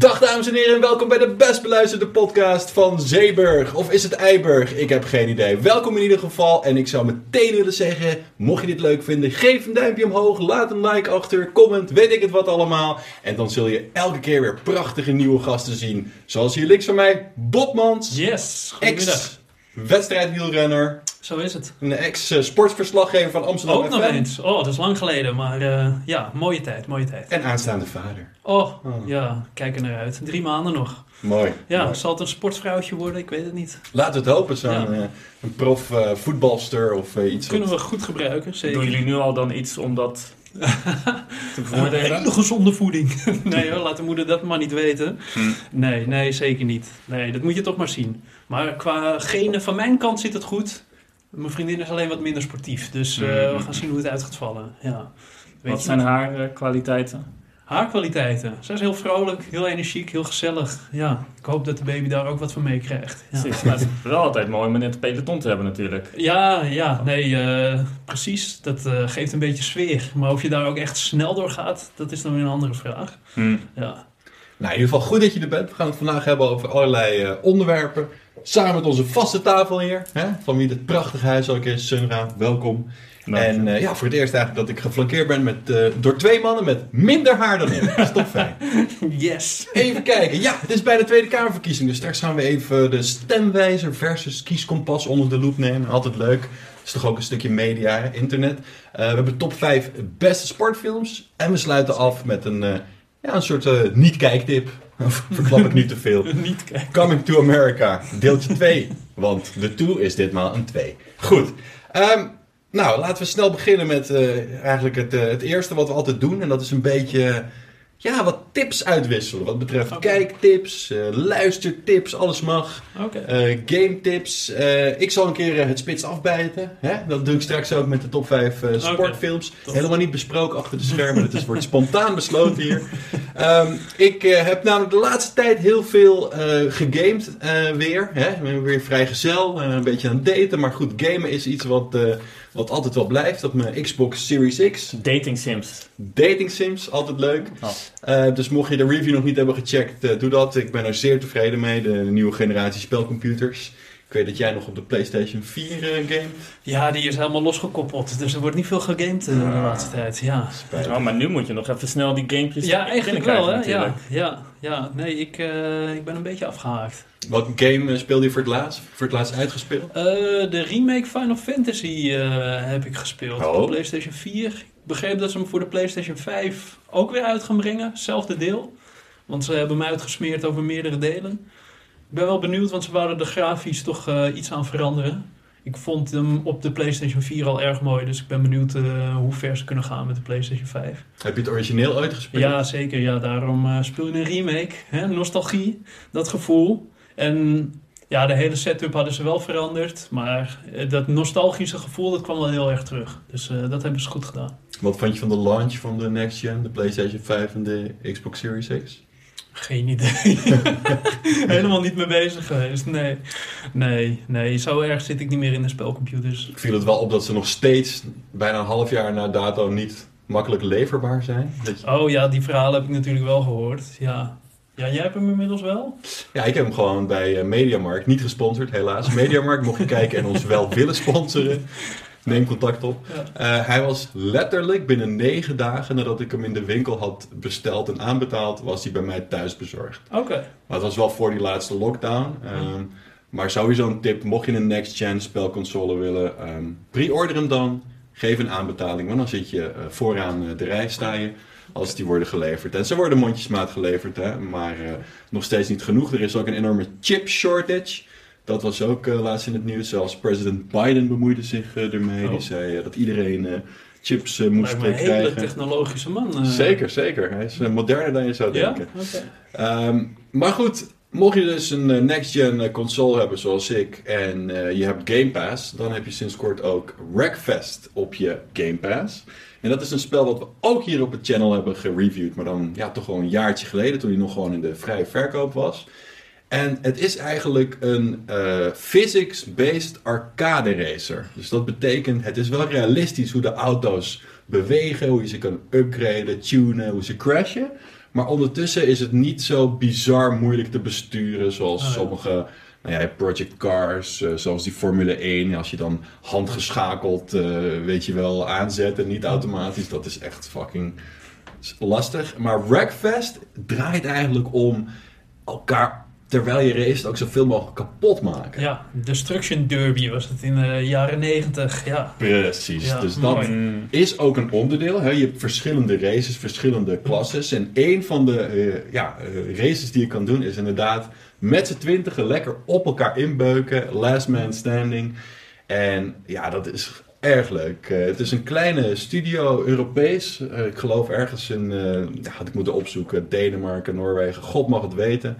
Dag dames en heren en welkom bij de best beluisterde podcast van Zeeburg. Of is het Eiburg? Ik heb geen idee. Welkom in ieder geval. En ik zou meteen willen zeggen, mocht je dit leuk vinden, geef een duimpje omhoog, laat een like achter, comment, weet ik het wat allemaal. En dan zul je elke keer weer prachtige nieuwe gasten zien. Zoals hier links van mij, Bob Mans, Yes, goedemiddag. ex-wedstrijdwielrenner, Zo is het. een ex-sportsverslaggever van Amsterdam Ook nog eens. Oh, dat is lang geleden, maar eh, ja, mooie tijd, mooie tijd. En aanstaande vader. Oh, ja, kijk er naar uit. Drie maanden nog. Mooi. Ja, mooi. zal het een sportvrouwtje worden? Ik weet het niet. Laten we het hopen, zo'n Ja. eh, een prof eh, voetbalster of iets. Kunnen wat- we goed gebruiken, zeker. Doen jullie nu al dan iets om dat te Een bevoordelen? hele gezonde voeding. nee hoor, laat de moeder dat maar niet weten. Hm. Nee, nee, zeker niet. Nee, dat moet je toch maar zien. Maar qua genen van mijn kant zit het goed. Mijn vriendin is alleen wat minder sportief. Dus eh, Mhm. we gaan zien hoe het uit gaat vallen. Ja. Weet Wat je zijn haar eh, kwaliteiten? Haar kwaliteiten. Zij is heel vrolijk, heel energiek, heel gezellig. Ja, ik hoop dat de baby daar ook wat van meekrijgt. Ja. Precies, maar het is wel altijd mooi om in het peloton te hebben natuurlijk. Ja, ja, nee, eh, precies. Dat eh, geeft een beetje sfeer. Maar of je daar ook echt snel door gaat, dat is dan weer een andere vraag. Hm. Ja. Nou, in ieder geval goed dat je er bent. We gaan het vandaag hebben over allerlei eh, onderwerpen. Samen met onze vaste tafel hier. Hè? Van wie dit prachtige huis ook is. Sunra, welkom. En eh, ja, voor het eerst eigenlijk dat ik geflankeerd ben met, eh, door twee mannen met minder haar dan ik. Dat is toch fijn. Yes. Even kijken. Ja, het is bij de Tweede Kamerverkiezing. Dus straks gaan we even de stemwijzer versus kieskompas onder de loep nemen. Altijd leuk. Het is toch ook een stukje media, hè, internet. Eh, we hebben top 5 beste sportfilms. En we sluiten af met een, ja, een soort niet-kijktip. Verklap ik nu te veel. Niet kijken. Coming to America, deeltje 2. Want de 2 is ditmaal een 2. Goed. Ehm, nou, laten we snel beginnen met eh, eigenlijk het, eh, het eerste wat we altijd doen. En dat is een beetje ja, wat tips uitwisselen. Wat betreft kijktips, eh, luistertips, alles mag. Game tips. Ik zal een keer het spits afbijten. Hè? Dat doe ik straks ook met de top 5 eh, sportfilms. Helemaal niet besproken achter de schermen. Het is, wordt spontaan besloten hier. Ehm, ik eh, heb namelijk de laatste tijd heel veel eh gegamed eh, weer. Hè? Ik ben weer vrijgezel. en een beetje aan het daten. Maar goed, gamen is iets wat, wat altijd wel blijft op mijn Xbox Series X. Dating sims. Dating sims, altijd leuk. Oh. Dus mocht je de review nog niet hebben gecheckt, doe dat. Ik ben er zeer tevreden mee. De, nieuwe generatie spelcomputers. Ik weet dat jij nog op de PlayStation 4 eh game. Ja, die is helemaal losgekoppeld. Dus er wordt niet veel gegamed eh, de Ah. laatste tijd. Ja, Oh, maar nu moet je nog even snel die gamepjes ja eigenlijk wel, hè? Ja, ja, ja. Nee, ik, eh, ik ben een beetje afgehaakt. Welke game speelde je voor het laatst? Voor het laatst uitgespeeld? Eh, de remake Final Fantasy eh, heb ik gespeeld Oh. op de PlayStation 4. Ik begreep dat ze hem voor de PlayStation 5 ook weer uit gaan brengen. Hetzelfde deel. Want ze hebben hem uitgesmeerd over meerdere delen. Ik ben wel benieuwd, want ze wouden er grafisch toch eh, iets aan veranderen. Ik vond hem op de PlayStation 4 al erg mooi. Dus ik ben benieuwd eh, hoe ver ze kunnen gaan met de PlayStation 5. Heb je het origineel uitgespeeld? Ja, zeker. Ja, daarom eh, speel je een remake. Hè? Nostalgie, dat gevoel. En ja, de hele setup hadden ze wel veranderd. Maar dat nostalgische gevoel, dat kwam wel heel erg terug. Dus dat hebben ze goed gedaan. Wat vond je van de launch van de next gen, de PlayStation 5 en de Xbox Series X? Geen idee. Helemaal niet mee bezig geweest. Nee. Nee, nee. Zo erg zit ik niet meer in de spelcomputers. Ik viel het wel op dat ze nog steeds, bijna een half jaar na dato, niet makkelijk leverbaar zijn. Dat je- Oh ja, die verhalen heb ik natuurlijk wel gehoord. Ja. Ja, jij hebt hem inmiddels wel? Ja, ik heb hem gewoon bij eh, Mediamarkt, niet gesponsord helaas. Mediamarkt, mocht je kijken en ons wel willen sponsoren, neem contact op. Ja. Eh, hij was letterlijk binnen negen dagen nadat ik hem in de winkel had besteld en aanbetaald, was hij bij mij thuis bezorgd. Oké. Maar het was wel voor die laatste lockdown. Ehm, maar sowieso een tip, mocht je een next-gen spelconsole willen, ehm pre-order hem dan. Geef een aanbetaling, want dan zit je eh, vooraan eh, de rij, sta je, als die worden geleverd. En ze worden mondjesmaat geleverd, hè, maar nog steeds niet genoeg. Er is ook een enorme chip shortage. Dat was ook eh, laatst in het nieuws. Zelfs president Biden bemoeide zich eh, ermee. Oh. Die zei eh, dat iedereen eh, chips moest Lijkt me eh, een hele krijgen. technologische man. Zeker, zeker. Hij is moderner dan je zou Ja? denken. Oké. Ehm, maar goed, mocht je dus een next-gen console hebben zoals ik en eh, je hebt Game Pass, dan heb je sinds kort ook Wreckfest op je Game Pass. En dat is een spel wat we ook hier op het channel hebben gereviewd, maar dan ja, toch wel een jaartje geleden, toen hij nog gewoon in de vrije verkoop was. En het is eigenlijk een eh, physics-based arcade racer. Dus dat betekent, het is wel realistisch hoe de auto's bewegen, hoe je ze kan upgraden, tunen, hoe ze crashen. Maar ondertussen is het niet zo bizar moeilijk te besturen zoals Ah, ja. sommige nou ja, Project Cars, eh, zoals die Formule 1. Als je dan handgeschakeld, eh, weet je wel, aanzet en niet automatisch. Dat is echt fucking lastig. Maar Wreckfest draait eigenlijk om elkaar, terwijl je race, ook zoveel mogelijk kapot maken. Ja, Destruction Derby was het in de jaren negentig. Ja, Precies. Ja, dus dat mooi. Is ook een onderdeel. Hè? Je hebt verschillende races, verschillende klasses. En één van de eh, ja, eh, races die je kan doen is inderdaad met z'n twintigen lekker op elkaar inbeuken. Last man standing. En ja, dat is erg leuk. Eh, het is een kleine studio, Europees. Ik geloof ergens in, ja, had ik moeten opzoeken, Denemarken, Noorwegen. God mag het weten.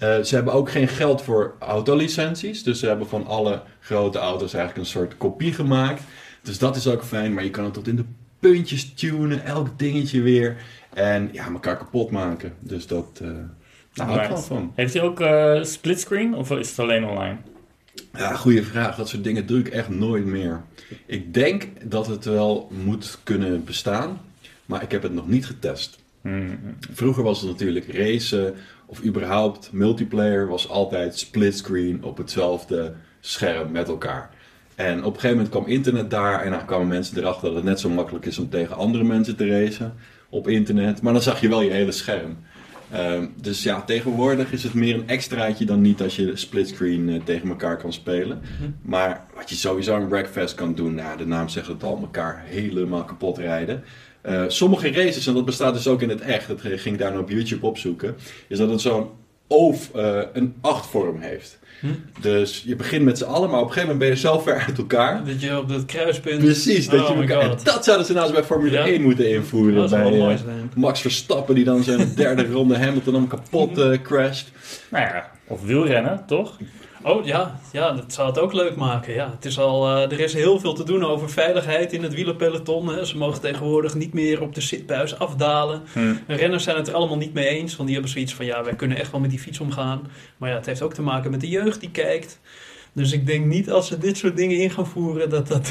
Eh, ze hebben ook geen geld voor autolicenties. Dus ze hebben van alle grote auto's eigenlijk een soort kopie gemaakt. Dus dat is ook fijn, maar je kan het tot in de puntjes tunen, elk dingetje weer. En ja, elkaar kapot maken. Dus dat, daar hou ik wel van. Heeft hij ook eh splitscreen of is het alleen online? Ja, goede vraag. Dat soort dingen doe ik echt nooit meer. Ik denk dat het wel moet kunnen bestaan, maar ik heb het nog niet getest. Mm, Vroeger was het natuurlijk racen of überhaupt multiplayer was altijd splitscreen op hetzelfde scherm met elkaar. En op een gegeven moment kwam internet daar en dan kwamen mensen erachter dat het net zo makkelijk is om tegen andere mensen te racen op internet. Maar dan zag je wel je hele scherm. Ehm, dus ja, tegenwoordig is het meer een extraatje dan niet als je splitscreen eh, tegen elkaar kan spelen. Maar wat je sowieso in Breakfast kan doen, nou, de naam zegt het al, elkaar helemaal kapot rijden. Eh, sommige races, en dat bestaat dus ook in het echt, dat ging ik daar nou op YouTube opzoeken, is dat het zo'n oof, eh, een achtvorm heeft. Hm. Dus je begint met z'n allen, maar op een gegeven moment ben je zo ver uit elkaar. dat je op dat kruispunt... Precies, dat Oh je my elkaar, en God. dat zouden ze nou eens bij Formule Ja. 1 moeten invoeren. Dat zou bij, wel mooi eh, zijn. Max Verstappen die dan zijn derde ronde Hamilton hem kapot eh, crasht. Nou ja, of wielrennen, toch? Oh ja, ja, dat zou het ook leuk maken. Ja, het is al, eh, er is heel veel te doen over veiligheid in het wielerpeloton. Hè. Ze mogen tegenwoordig niet meer op de zitbuis afdalen. Hm. De renners zijn het er allemaal niet mee eens. Want die hebben zoiets van, ja, wij kunnen echt wel met die fiets omgaan. Maar ja, het heeft ook te maken met de jeugd die kijkt. Dus ik denk niet als ze dit soort dingen in gaan voeren, dat dat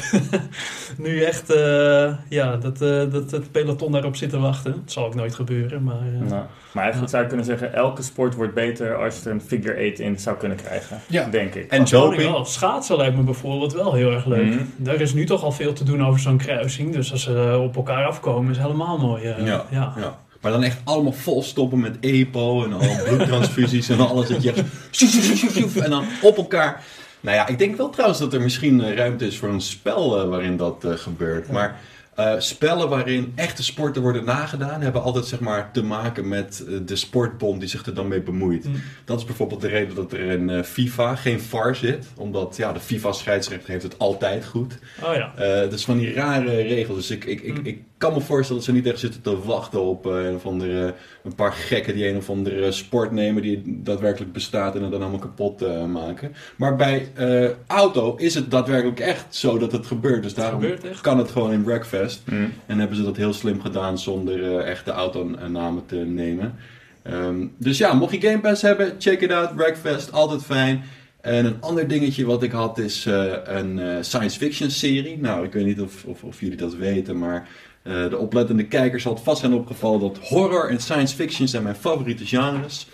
nu echt, eh, ja, dat, eh, dat het peloton daarop zit te wachten. Het zal ook nooit gebeuren, maar... eh, Nou, maar eigenlijk zou je kunnen zeggen, elke sport wordt beter als je er een figure 8 in zou kunnen krijgen. Ja. Denk ik. En Dat ik doping. wel. Schaatsen lijkt me bijvoorbeeld wel heel erg leuk. Mhm. Daar is nu toch al veel te doen over zo'n kruising. Dus als ze op elkaar afkomen is helemaal mooi. Ja, ja. ja. Maar dan echt allemaal vol stoppen met EPO en al bloedtransfusies en alles. Dat je echt en dan op elkaar. Nou ja, ik denk wel trouwens dat er misschien eh, ruimte is voor een spel eh, waarin dat eh, gebeurt. Maar spellen waarin echte sporten worden nagedaan, hebben altijd zeg maar te maken met de sportbond die zich er dan mee bemoeit. Mm. Dat is bijvoorbeeld de reden dat er in FIFA geen VAR zit. Omdat ja, de FIFA-scheidsrechter heeft het altijd goed. Oh ja. Dus van die rare regels. Dus ik, ik, ik, Mm. ik kan me voorstellen dat ze niet echt zitten te wachten op een, of andere, een paar gekken die een of andere sport nemen die daadwerkelijk bestaat en het dan allemaal kapot eh, maken. Maar bij eh, auto is het daadwerkelijk echt zo dat het gebeurt. Dus daarom gebeurt echt. kan het gewoon in Breakfast. Hm. En hebben ze dat heel slim gedaan zonder eh, echte autonamen te nemen. Ehm, dus ja, mocht je Game Pass hebben, check it out. Breakfast, altijd fijn. En een ander dingetje wat ik had is eh, een eh, science fiction serie. Nou, ik weet niet of, of, of jullie dat weten, maar eh, de oplettende kijkers zal het vast zijn opgevallen dat horror en science fiction zijn mijn favoriete genres.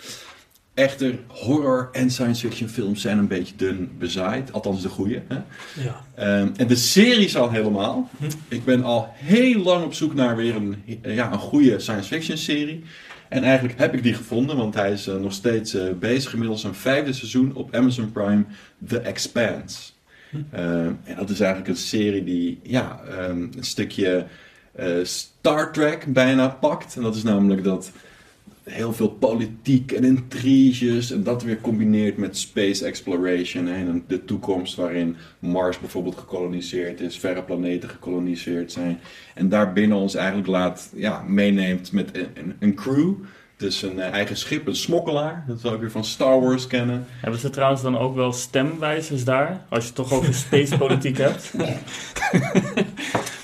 Echter, horror en science fiction films zijn een beetje dun bezaaid. Althans de goede. Hè? ja. Ehm, en de series al helemaal. Hm. Ik ben al heel lang op zoek naar weer een, ja, een goede science fiction serie. En eigenlijk heb ik die gevonden, want hij is eh, nog steeds eh, bezig. Inmiddels een vijfde seizoen op Amazon Prime, The Expanse. Hm. Ehm, en dat is eigenlijk een serie die ja, ehm, een stukje Star Trek bijna pakt. En dat is namelijk dat heel veel politiek en intriges en dat weer combineert met space exploration en de toekomst waarin Mars bijvoorbeeld gekoloniseerd is, verre planeten gekoloniseerd zijn en daarbinnen ons eigenlijk laat ja, meeneemt met een, een, een crew, dus een eh, eigen schip, een smokkelaar, dat we ook weer van Star Wars kennen. Hebben ze trouwens dan ook wel stemwijzers daar? Als je het toch over spacepolitiek hebt?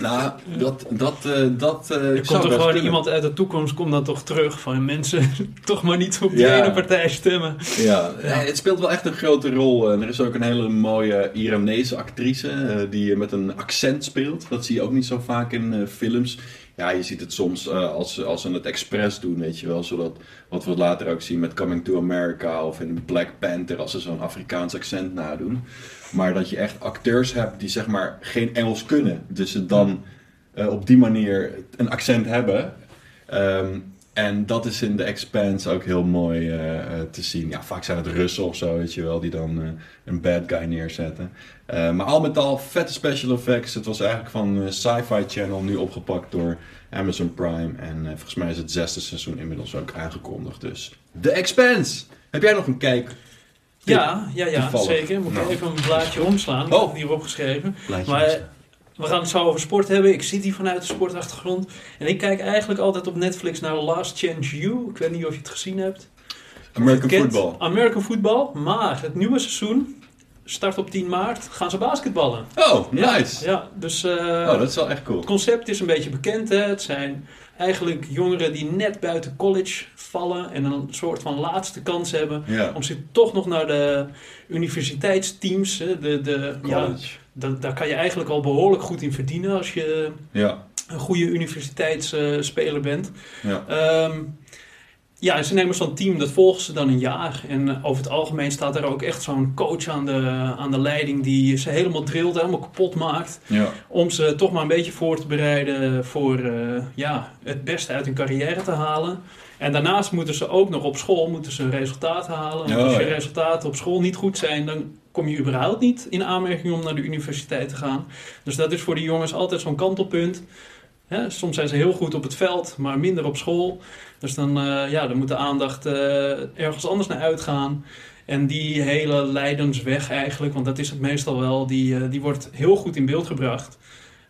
Nou, dat, dat, eh, dat eh, Er komt toch best gewoon kunnen. iemand uit de toekomst komt dan toch terug van mensen toch maar niet op die Ja. ene partij stemmen. Ja, nee, het speelt wel echt een grote rol. En er is ook een hele mooie Iranese actrice eh, die met een accent speelt. Dat zie je ook niet zo vaak in eh, films. ja, je ziet het soms eh, als, ze- als ze het expres doen, weet je wel. Zodat, wat we later ook zien met Coming to America of in Black Panther, als ze zo'n Afrikaans accent nadoen. Maar dat je echt acteurs hebt die zeg maar geen Engels kunnen. Dus ze dan eh, op die manier een accent hebben. Ehm, en dat is in The Expanse ook heel mooi eh, eh, te zien. Ja, vaak zijn het Russen of zo, weet je wel, die dan een bad guy neerzetten. Maar al met al vette special effects. Het was eigenlijk van Sci-Fi Channel nu opgepakt door Amazon Prime. En volgens mij is het zesde seizoen inmiddels ook aangekondigd. Dus The Expanse! Heb jij nog een kijk? Ja, ja, ja Toevallig. zeker. Moet ik Nou. even een blaadje omslaan. Ik Oh. heb het hier opgeschreven. Plaatje Maar missen. we gaan het zo over sport hebben. Ik zit hier vanuit de sportachtergrond. En ik kijk eigenlijk altijd op Netflix naar Last Chance You. Ik weet niet of je het gezien hebt. American Football. American Football. Maar het nieuwe seizoen start op 10 maart. Gaan ze basketballen. Oh, nice! Ja, dus... eh, Oh, dat is wel echt cool. Het concept is een beetje bekend. Hè? Het zijn eigenlijk jongeren die net buiten college vallen en een soort van laatste kans hebben Ja, om zich toch nog naar de universiteitsteams. Hè? De, de, ja, college. da- daar kan je eigenlijk al behoorlijk goed in verdienen als je Ja, een goede universiteitsspeler bent. ja. Ehm, ja, en ze nemen zo'n team, dat volgen ze dan een jaar. En eh, over het algemeen staat er ook echt zo'n coach aan de, aan de leiding die ze helemaal drilt, helemaal kapot maakt. ja. Om ze toch maar een beetje voor te bereiden voor eh, ja, het beste uit hun carrière te halen. En daarnaast moeten ze ook nog op school moeten ze resultaten halen. Want Oh, als je ja. resultaten op school niet goed zijn, dan kom je überhaupt niet in aanmerking om naar de universiteit te gaan. Dus dat is voor die jongens altijd zo'n kantelpunt. Soms zijn ze heel goed op het veld, maar minder op school. Dus dan, eh, ja, dan moet de aandacht eh, ergens anders naar uitgaan. En die hele lijdensweg eigenlijk, want dat is het meestal wel, die, eh, die wordt heel goed in beeld gebracht.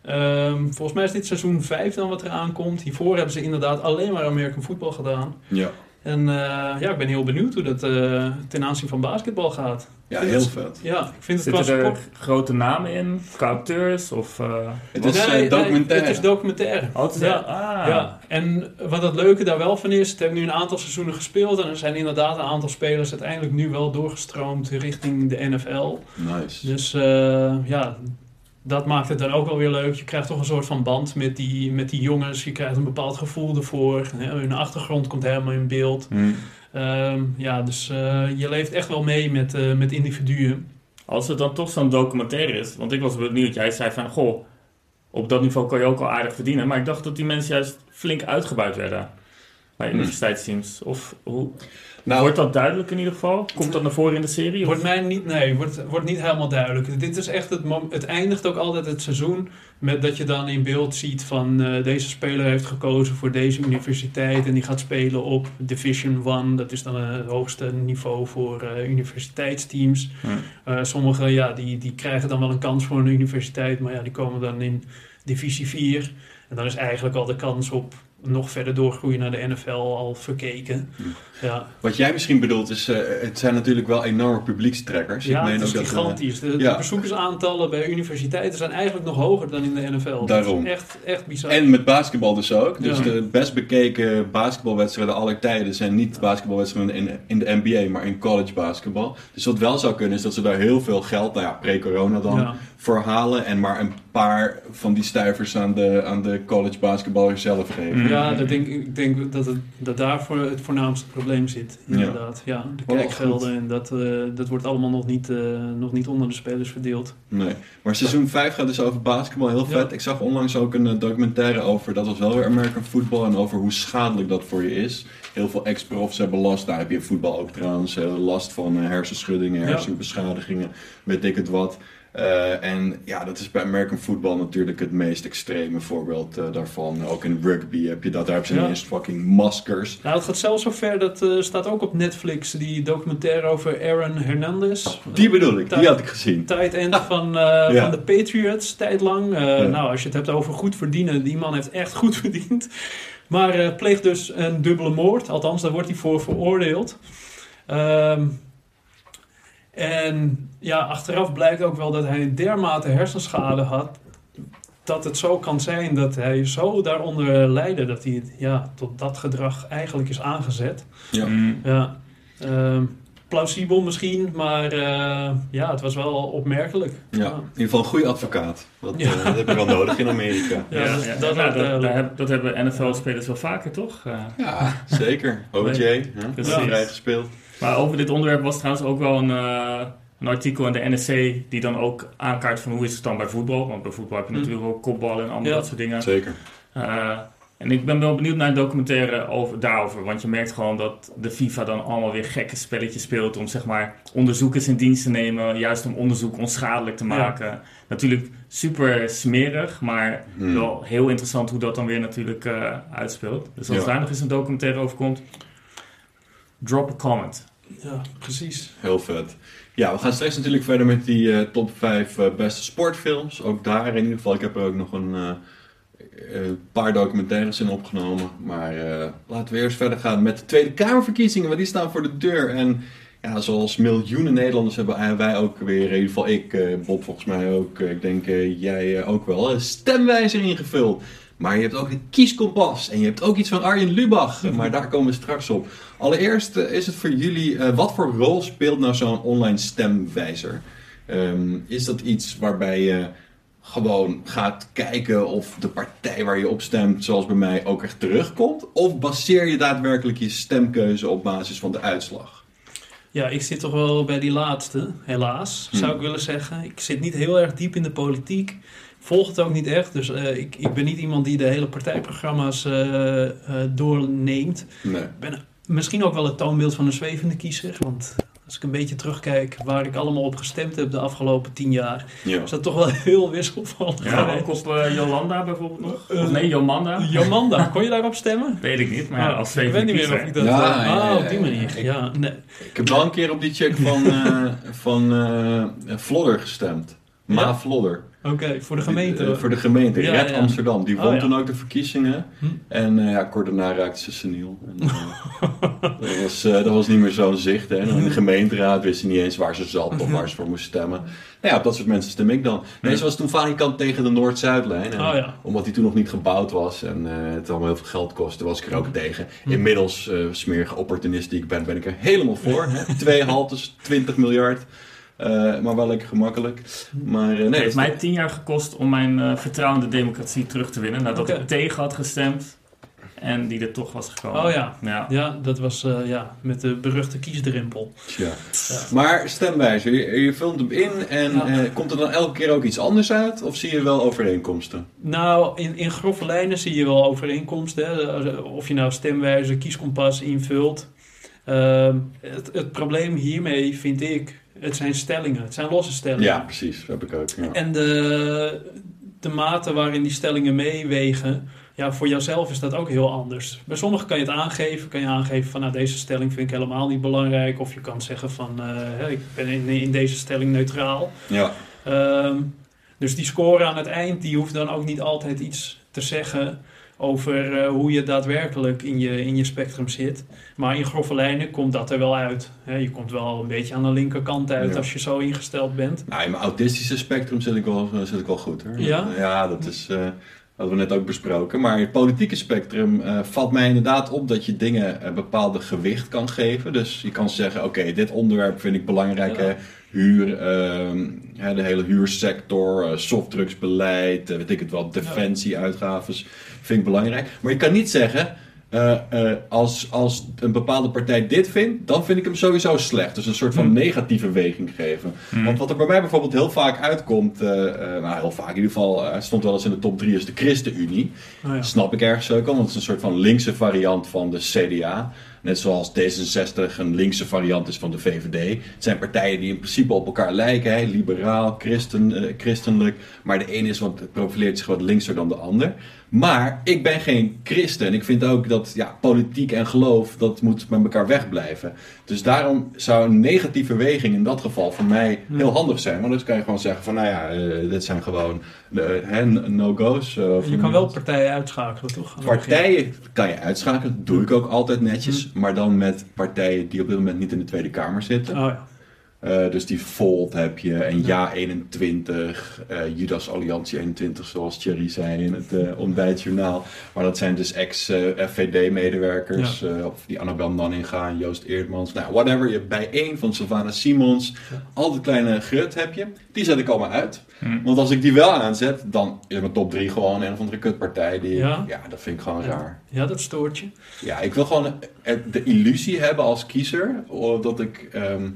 Ehm, volgens mij is dit seizoen 5 dan wat er aankomt. Hiervoor hebben ze inderdaad alleen maar American voetbal gedaan. ja. En eh, ja, ik ben heel benieuwd hoe dat eh, ten aanzien van basketbal gaat. ja vind heel het- vet. Ja, ik vind het qua Zitten er sport... grote namen in? Acteurs? Of, eh, Het is Nee, documentaire. het is documentaire. Oh, het is Ja. ah. Ja, en wat het leuke daar wel van is, het hebben nu een aantal seizoenen gespeeld en er zijn inderdaad een aantal spelers uiteindelijk nu wel doorgestroomd richting de NFL. Nice. Dus eh, ja, dat maakt het dan ook wel weer leuk. Je krijgt toch een soort van band met die, met die jongens. Je krijgt een bepaald gevoel ervoor. Hè, Hun achtergrond komt helemaal in beeld. Hm. Ehm, ja, dus eh, je leeft echt wel mee met, eh, met individuen. Als het dan toch zo'n documentaire is, want ik was benieuwd, jij zei van, goh, op dat niveau kan je ook al aardig verdienen. Maar ik dacht dat die mensen juist flink uitgebuit werden bij Hmm. universiteitsteams. Of hoe, Nou, wordt dat duidelijk in ieder geval? Komt dat naar voren in de serie? Of- Wordt mij niet, nee, wordt, wordt niet helemaal duidelijk. Dit is echt het, het eindigt ook altijd het seizoen met dat je dan in beeld ziet van eh, deze speler heeft gekozen voor deze universiteit en die gaat spelen op Division 1. Dat is dan het hoogste niveau voor eh, universiteitsteams. Hm. Eh, sommigen ja, die, die krijgen dan wel een kans voor een universiteit, maar ja, die komen dan in divisie 4. En dan is eigenlijk al de kans op nog verder doorgroeien naar de NFL al verkeken. Hm. Ja, Wat jij misschien bedoelt is, eh, het zijn natuurlijk wel enorme publiekstrekkers. ja ik meen het is ook dat, eh, gigantisch. De, bezoekersaantallen bij universiteiten zijn eigenlijk nog hoger dan in de NFL. Daarom. Dat is echt, echt bizar. en met basketbal dus ook. Dus Ja. de best bekeken basketbalwedstrijden aller tijden zijn niet basketbalwedstrijden in, in de NBA, maar in college basketbal. Dus wat wel zou kunnen is dat ze daar heel veel geld, nou ja, pre-corona dan, Ja. voor halen. En maar een paar van die stuivers aan de, aan de college basketballers zelf geven. Mm. Ja, dat denk, ik denk dat, het, dat daar voor het voornaamste probleem zit. Inderdaad. Ja. de kijkgelden en dat, eh, dat wordt allemaal nog niet, eh, nog niet onder de spelers verdeeld. Nee. Maar seizoen 5 gaat dus over basketbal, heel vet. Ja. Ik zag onlangs ook een eh, documentaire over, dat was wel weer American football, en over hoe schadelijk dat voor je is. Heel veel ex-profs hebben last, daar heb je in voetbal ook trouwens, eh, last van hersenschuddingen, Ja. hersenbeschadigingen, weet ik het wat. Eh, en ja, dat is bij American football natuurlijk het meest extreme voorbeeld eh, daarvan. Ook in rugby heb je dat, daar hebben ze Ja. fucking maskers. Nou, het gaat zelfs zo ver, dat eh, staat ook op Netflix, die documentaire over Aaron Hernandez. Die bedoel ik, die had ik gezien. Tight end van, eh, Ja. van de Patriots, tijdlang. Ja. Nou, als je het hebt over goed verdienen, die man heeft echt goed verdiend. Maar pleegt dus een dubbele moord, althans, daar wordt hij voor veroordeeld. Ehm, en ja, achteraf blijkt ook wel dat hij een dermate hersenschade had. Dat het zo kan zijn dat hij zo daaronder lijden dat hij ja, tot dat gedrag eigenlijk is aangezet. Ja. Mm. Ja, ehm, plausibel misschien, maar eh, ja, het was wel opmerkelijk. Ja, in ieder geval een goede advocaat. Dat, Ja. eh, dat heb je wel nodig in Amerika. Ja, Ja, dat- ja, dat- nou, dat- heb- dat hebben NFL-spelers wel vaker, toch? Eh, Ja, zeker. OJ, Nee. hè? Vrij gespeeld. Maar over dit onderwerp was trouwens ook wel een, eh, een artikel in de NSC die dan ook aankaart van hoe is het dan bij voetbal. Want bij voetbal heb je Hm. natuurlijk ook kopballen en allemaal Ja. dat soort dingen. Zeker. Eh, en ik ben wel benieuwd naar een documentaire over, daarover. Want je merkt gewoon dat de FIFA dan allemaal weer gekke spelletjes speelt om zeg maar onderzoekers in dienst te nemen. Juist om onderzoek onschadelijk te Ja. maken. Natuurlijk super smerig, maar Hmm. wel heel interessant hoe dat dan weer natuurlijk eh, uitspeelt. Dus als Ja. daar nog eens een documentaire over komt, drop a comment. Ja, precies. Heel vet. Ja, we gaan straks natuurlijk verder met die eh, top 5 eh, beste sportfilms. Ook daar in ieder geval. Ik heb er ook nog een eh, paar documentaires in opgenomen. Maar laten we eerst verder gaan met de Tweede Kamerverkiezingen. Want die staan voor de deur. En ja, zoals miljoenen Nederlanders hebben wij ook weer, in ieder geval ik, Bob volgens mij ook, ik denk jij ook wel, stemwijzer ingevuld. Maar je hebt ook een kieskompas en je hebt ook iets van Arjen Lubach. Maar daar komen we straks op. Allereerst eh, is het voor jullie, eh, wat voor rol speelt nou zo'n online stemwijzer? Ehm, is dat iets waarbij je gewoon gaat kijken of de partij waar je op stemt, zoals bij mij, ook echt terugkomt? Of baseer je daadwerkelijk je stemkeuze op basis van de uitslag? Ja, ik zit toch wel bij die laatste, helaas, zou Hmm. ik willen zeggen. Ik zit niet heel erg diep in de politiek. Volg het ook niet echt. Dus eh, ik, ik ben niet iemand die de hele partijprogramma's eh, eh, doorneemt. Nee. Ik ben misschien ook wel het toonbeeld van een zwevende kiezer. Want als ik een beetje terugkijk waar ik allemaal op gestemd heb de afgelopen tien jaar, Ja. is dat toch wel heel wisselvallig Ja, geweest. ook op eh, Jolanda bijvoorbeeld nog? Of nee, Jomanda? Jomanda, kon je daarop stemmen? Weet ik niet, maar ja, Ah, als ik weet niet meer of ik dat... Ja, ja, ah, ja, op die manier. Ik- Ja, nee. Ik heb wel een keer op die check van, eh van eh, Vlodder gestemd. Ma Ja? Vlodder. Oké, voor de gemeente. Eh, voor de gemeente, Ja, Red ja. Amsterdam. Die Oh, won toen ook de verkiezingen. Hm. En eh, ja, kort daarna raakte ze seniel. En, eh, dat, was, dat was niet meer zo'n zicht. Hè. In de gemeenteraad wist ze niet eens waar ze zat of waar ze voor moest stemmen. Nou ja, op dat soort mensen stem ik dan. Nee, ze was toen falikant tegen de Noord-Zuidlijn. Oh. Omdat die toen nog niet gebouwd was en het allemaal heel veel geld kostte, was ik er ook tegen. Inmiddels, eh smerige opportunist die ik ben, ben ik er helemaal voor. Hè. Twee haltes, 20 miljard. Eh, maar wel lekker gemakkelijk. Maar eh, nee, Het heeft mij tien jaar gekost om mijn eh, vertrouwen in de democratie terug te winnen. Nadat Oké. ik tegen had gestemd en die er toch was gekomen. Oh ja. ja. Ja, dat was eh, ja, met de beruchte kiesdrempel. Tja. Ja. Maar stemwijzer, je, je vult hem in en Ja. eh, komt er dan elke keer ook iets anders uit? Of zie je wel overeenkomsten? Nou, in, in grove lijnen zie je wel overeenkomsten. Hè? Of je nou stemwijzer, kieskompas invult. Ehm, het, het probleem hiermee vind ik, het zijn stellingen. Het zijn losse stellingen. Ja, precies. Heb ik ook. Ja. En de, de mate waarin die stellingen meewegen, ja, voor jouzelf is dat ook heel anders. Bij sommigen kan je het aangeven. Kan je aangeven van, nou, deze stelling vind ik helemaal niet belangrijk. Of je kan zeggen van, eh, ik ben in, in deze stelling neutraal. ja. Ehm, dus die score aan het eind, die hoeft dan ook niet altijd iets te zeggen over eh, hoe je daadwerkelijk in je, in je spectrum zit. Maar in grove lijnen komt dat er wel uit. Hè, je komt wel een beetje aan de linkerkant uit Ja. als je zo ingesteld bent. Nou, in mijn autistische spectrum zit ik wel, zit ik wel goed hoor. Ja? Ja, dat is... eh hadden we net ook besproken. Maar het politieke spectrum eh, valt mij inderdaad op dat je dingen een bepaalde gewicht kan geven. Dus je kan zeggen, oké, dit onderwerp vind ik belangrijk. Ja. Huur, ehm, de hele huursector, eh, softdrugsbeleid, eh, weet ik het wel, defensieuitgaves vind ik belangrijk. Maar je kan niet zeggen, eh, eh, als, als een bepaalde partij dit vindt, dan vind ik hem sowieso slecht. Dus een soort van Hmm. negatieve weging geven. Hmm. Want wat er bij mij bijvoorbeeld heel vaak uitkomt, eh, nou heel vaak in ieder geval, stond wel eens in de top 3 is de ChristenUnie. Nou ja. Snap ik ergens ook al, want het is een soort van linkse variant van de CDA. Net zoals D66 een linkse variant is van de VVD. Het zijn partijen die in principe op elkaar lijken. Hè? Liberaal, christen, christelijk. Maar de ene is wat, profileert zich wat linkser dan de ander. Maar ik ben geen christen. Ik vind ook dat ja, politiek en geloof, dat moet met elkaar wegblijven. Dus daarom zou een negatieve weging in dat geval voor mij heel handig zijn. Want dan kan je gewoon zeggen van, nou ja, eh, dit zijn gewoon eh, no-go's. eh, Je kan wel partijen uitschakelen, toch? Partijen kan je uitschakelen, doe ik ook altijd netjes. Maar dan met partijen die op dit moment niet in de Tweede Kamer zitten. Oh ja. Eh, dus die Volt heb je en Ja 21, eh, Judas Alliantie 21, zoals Thierry zei in het eh, ontbijtjournaal. Maar dat zijn dus ex-FVD-medewerkers, of die Annabel Nanninga en Joost Eerdmans. Nou, whatever, je hebt bij één van Sylvana Simons, al die kleine grut heb je. Die zet ik allemaal uit. Hm. Want als ik die wel aanzet, dan is mijn top 3 gewoon een of andere kutpartij. Die, Ja. ja. dat vind ik gewoon raar. Ja, dat stoort je. Ja, ik wil gewoon de illusie hebben als kiezer dat ik, ehm,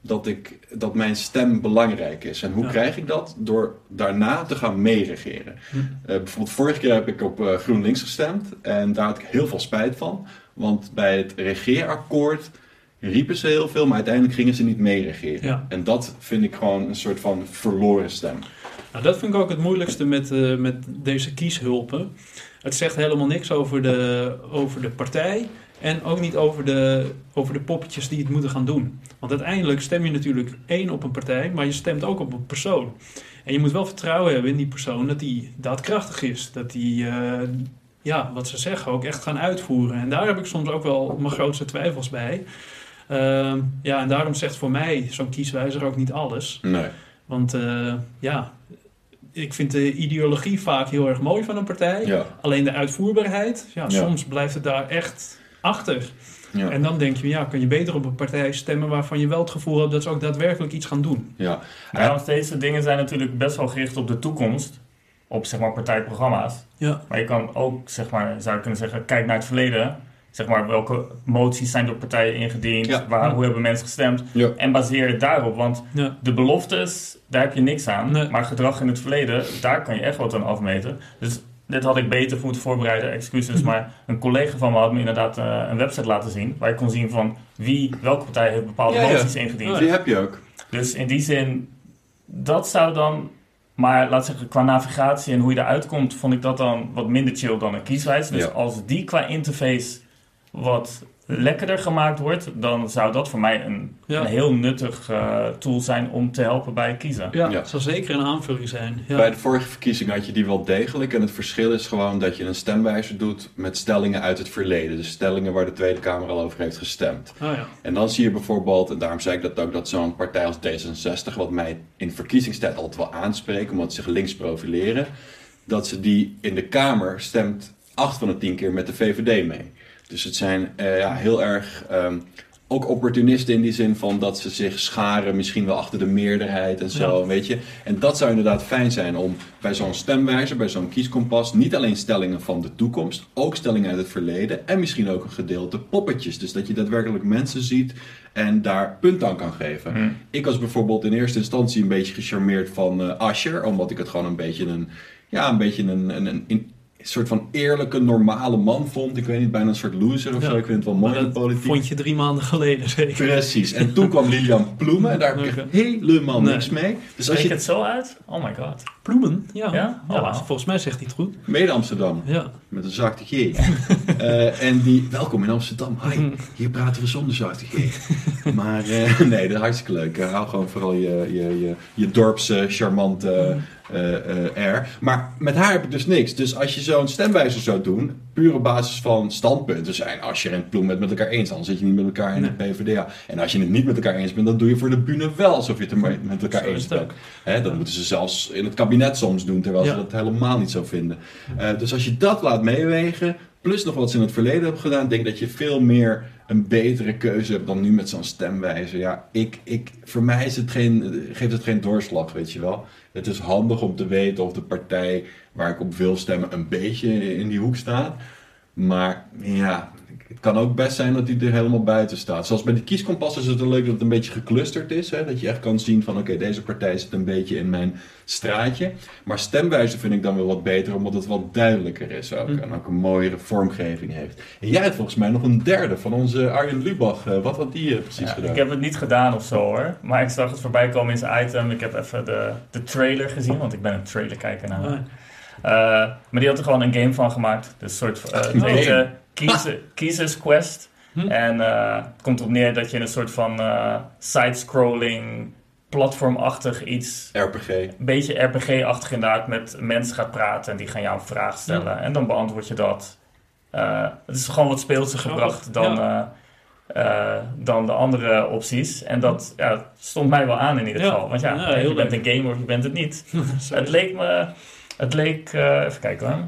dat ik dat mijn stem belangrijk is. En hoe Ja. krijg ik dat? Door daarna te gaan meeregeren. Hm. Eh, bijvoorbeeld vorige keer heb ik op eh, GroenLinks gestemd en daar had ik heel veel spijt van. Want bij het regeerakkoord riepen ze heel veel, maar uiteindelijk gingen ze niet meeregeren. Ja. En dat vind ik gewoon een soort van verloren stem. Nou, dat vind ik ook het moeilijkste met, eh, met deze kieshulpen. Het zegt helemaal niks over de, over de partij en ook niet over de, over de poppetjes die het moeten gaan doen. Want uiteindelijk stem je natuurlijk één op een partij, maar je stemt ook op een persoon. En je moet wel vertrouwen hebben in die persoon dat die daadkrachtig is. Dat die, eh, ja, wat ze zeggen ook echt gaan uitvoeren. En daar heb ik soms ook wel mijn grootste twijfels bij. Ehm, ja, en daarom zegt voor mij zo'n kieswijzer ook niet alles. Nee. Want eh, ja, ik vind de ideologie vaak heel erg mooi van een partij. Ja. Alleen de uitvoerbaarheid, ja, Ja. soms blijft het daar echt achter. Ja. En dan denk je, ja, kan je beter op een partij stemmen waarvan je wel het gevoel hebt dat ze ook daadwerkelijk iets gaan doen. ja. Ja, want deze dingen zijn natuurlijk best wel gericht op de toekomst. Op zeg maar partijprogramma's. Ja, Maar je kan ook, zeg maar, zou je kunnen zeggen, kijk naar het verleden. Zeg maar, welke moties zijn door partijen ingediend? Ja. Waar, Ja. hoe hebben mensen gestemd? Ja. En baseer het daarop. Want ja, de beloftes, daar heb je niks aan. Nee. Maar gedrag in het verleden, daar kan je echt wat aan afmeten. Dus dit had ik beter moeten voorbereiden, excuses. Mhm. Maar een collega van me had me inderdaad eh, een website laten zien. Waar je kon zien van wie, welke partij heeft bepaalde Ja, ja. moties ingediend. Ja. Die heb je ook. Dus in die zin, dat zou dan. Maar laat zeggen, qua navigatie en hoe je eruit komt, vond ik dat dan wat minder chill dan een kieswijze. Dus Ja. als die qua interface wat lekkerder gemaakt wordt, dan zou dat voor mij een, Ja. een heel nuttig eh, tool zijn om te helpen bij kiezen. ja, Ja. het zal zeker een aanvulling zijn. Ja. Bij de vorige verkiezing had je die wel degelijk. En het verschil is gewoon dat je een stemwijzer doet met stellingen uit het verleden. Dus stellingen waar de Tweede Kamer al over heeft gestemd. Oh, ja. En dan zie je bijvoorbeeld, en daarom zei ik dat ook, dat zo'n partij als D66, wat mij in verkiezingstijd altijd wel aanspreekt, omdat ze zich links profileren, dat ze die in de Kamer stemt 8 van de 10 keer met de VVD mee. Dus het zijn eh, ja, heel erg ehm, ook opportunisten in die zin van dat ze zich scharen misschien wel achter de meerderheid en zo, Ja. weet je. En dat zou inderdaad fijn zijn om bij zo'n stemwijzer, bij zo'n kieskompas, niet alleen stellingen van de toekomst, ook stellingen uit het verleden en misschien ook een gedeelte poppetjes. Dus dat je daadwerkelijk mensen ziet en daar punt aan kan geven. Hm. Ik was bijvoorbeeld in eerste instantie een beetje gecharmeerd van eh Asher, omdat ik het gewoon een beetje een, ja, een beetje een, een, een, een soort van eerlijke, normale man vond. Ik weet niet, bijna een soort loser of Ja. zo. Ik vind het wel mooi in de dat politiek. vond je drie maanden geleden zeker. Precies. En toen kwam Lilian Ploemen en daar heb ik helemaal Nee. niks mee. Dus als Spreek je het zo uit? Oh my god. Ploemen, ja. Ja? Oh, volgens mij zegt hij het goed. mede Amsterdam Ja. met een zachte G. Eh, en die, welkom in Amsterdam. Hi, hier praten we zonder zachte G. Maar eh, nee, dat is hartstikke leuk. Eh, hou gewoon vooral je, je, je, je dorpse, charmante eh, eh, air. Maar met haar heb ik dus niks. Dus als je zo'n stemwijzer zou doen, puur op basis van standpunten zijn. Als je en Ploem het met elkaar eens, dan zit je niet met elkaar in de PvdA. En als je het niet met elkaar eens bent, dan doe je voor de bühne wel alsof je het er met elkaar eens bent. dat moeten ze zelfs in het kabinet soms doen, terwijl Ja. ze dat helemaal niet zo vinden. Eh, dus als je dat laat meewegen, plus nog wat ze in het verleden hebben gedaan, denk dat je veel meer een betere keuze hebt dan nu met zo'n stemwijzer. Ja, ik, ik, voor mij is het geen, geeft het geen doorslag, weet je wel. Het is handig om te weten of de partij waar ik op wil stemmen een beetje in die hoek staat. Maar ja, het kan ook best zijn dat hij er helemaal buiten staat. Zoals bij de kieskompas is het leuk dat het een beetje geclusterd is. Hè? Dat je echt kan zien van oké, deze partij zit een beetje in mijn straatje. Maar stemwijze vind ik dan wel wat beter, omdat het wat duidelijker is ook. Hm. En ook een mooiere vormgeving heeft. En jij hebt volgens mij nog een derde van onze Arjen Lubach. Eh, wat had die eh, precies Ja, gedaan? ik heb het niet gedaan of zo hoor. Maar ik zag het voorbij komen in zijn item. Ik heb even de, de trailer gezien, want ik ben een trailer kijker naar. Ah, Eh, maar die had er gewoon een game van gemaakt. Dus een soort uh, het. Eh, Kiezen- Kiezers Quest. Hm. En eh, het komt erop neer dat je in een soort van eh, side-scrolling, platformachtig iets, RPG. een beetje RPG-achtig inderdaad, met mensen gaat praten en die gaan jou een vraag stellen. En dan beantwoord je dat. Eh, het is gewoon wat speelser Grappig, gebracht dan, ja. eh, eh, dan de andere opties. En dat ja, stond mij wel aan in ieder geval. Want ja, je bent een gamer of je bent het niet. Het leek me... Het leek... eh, even kijken hoor.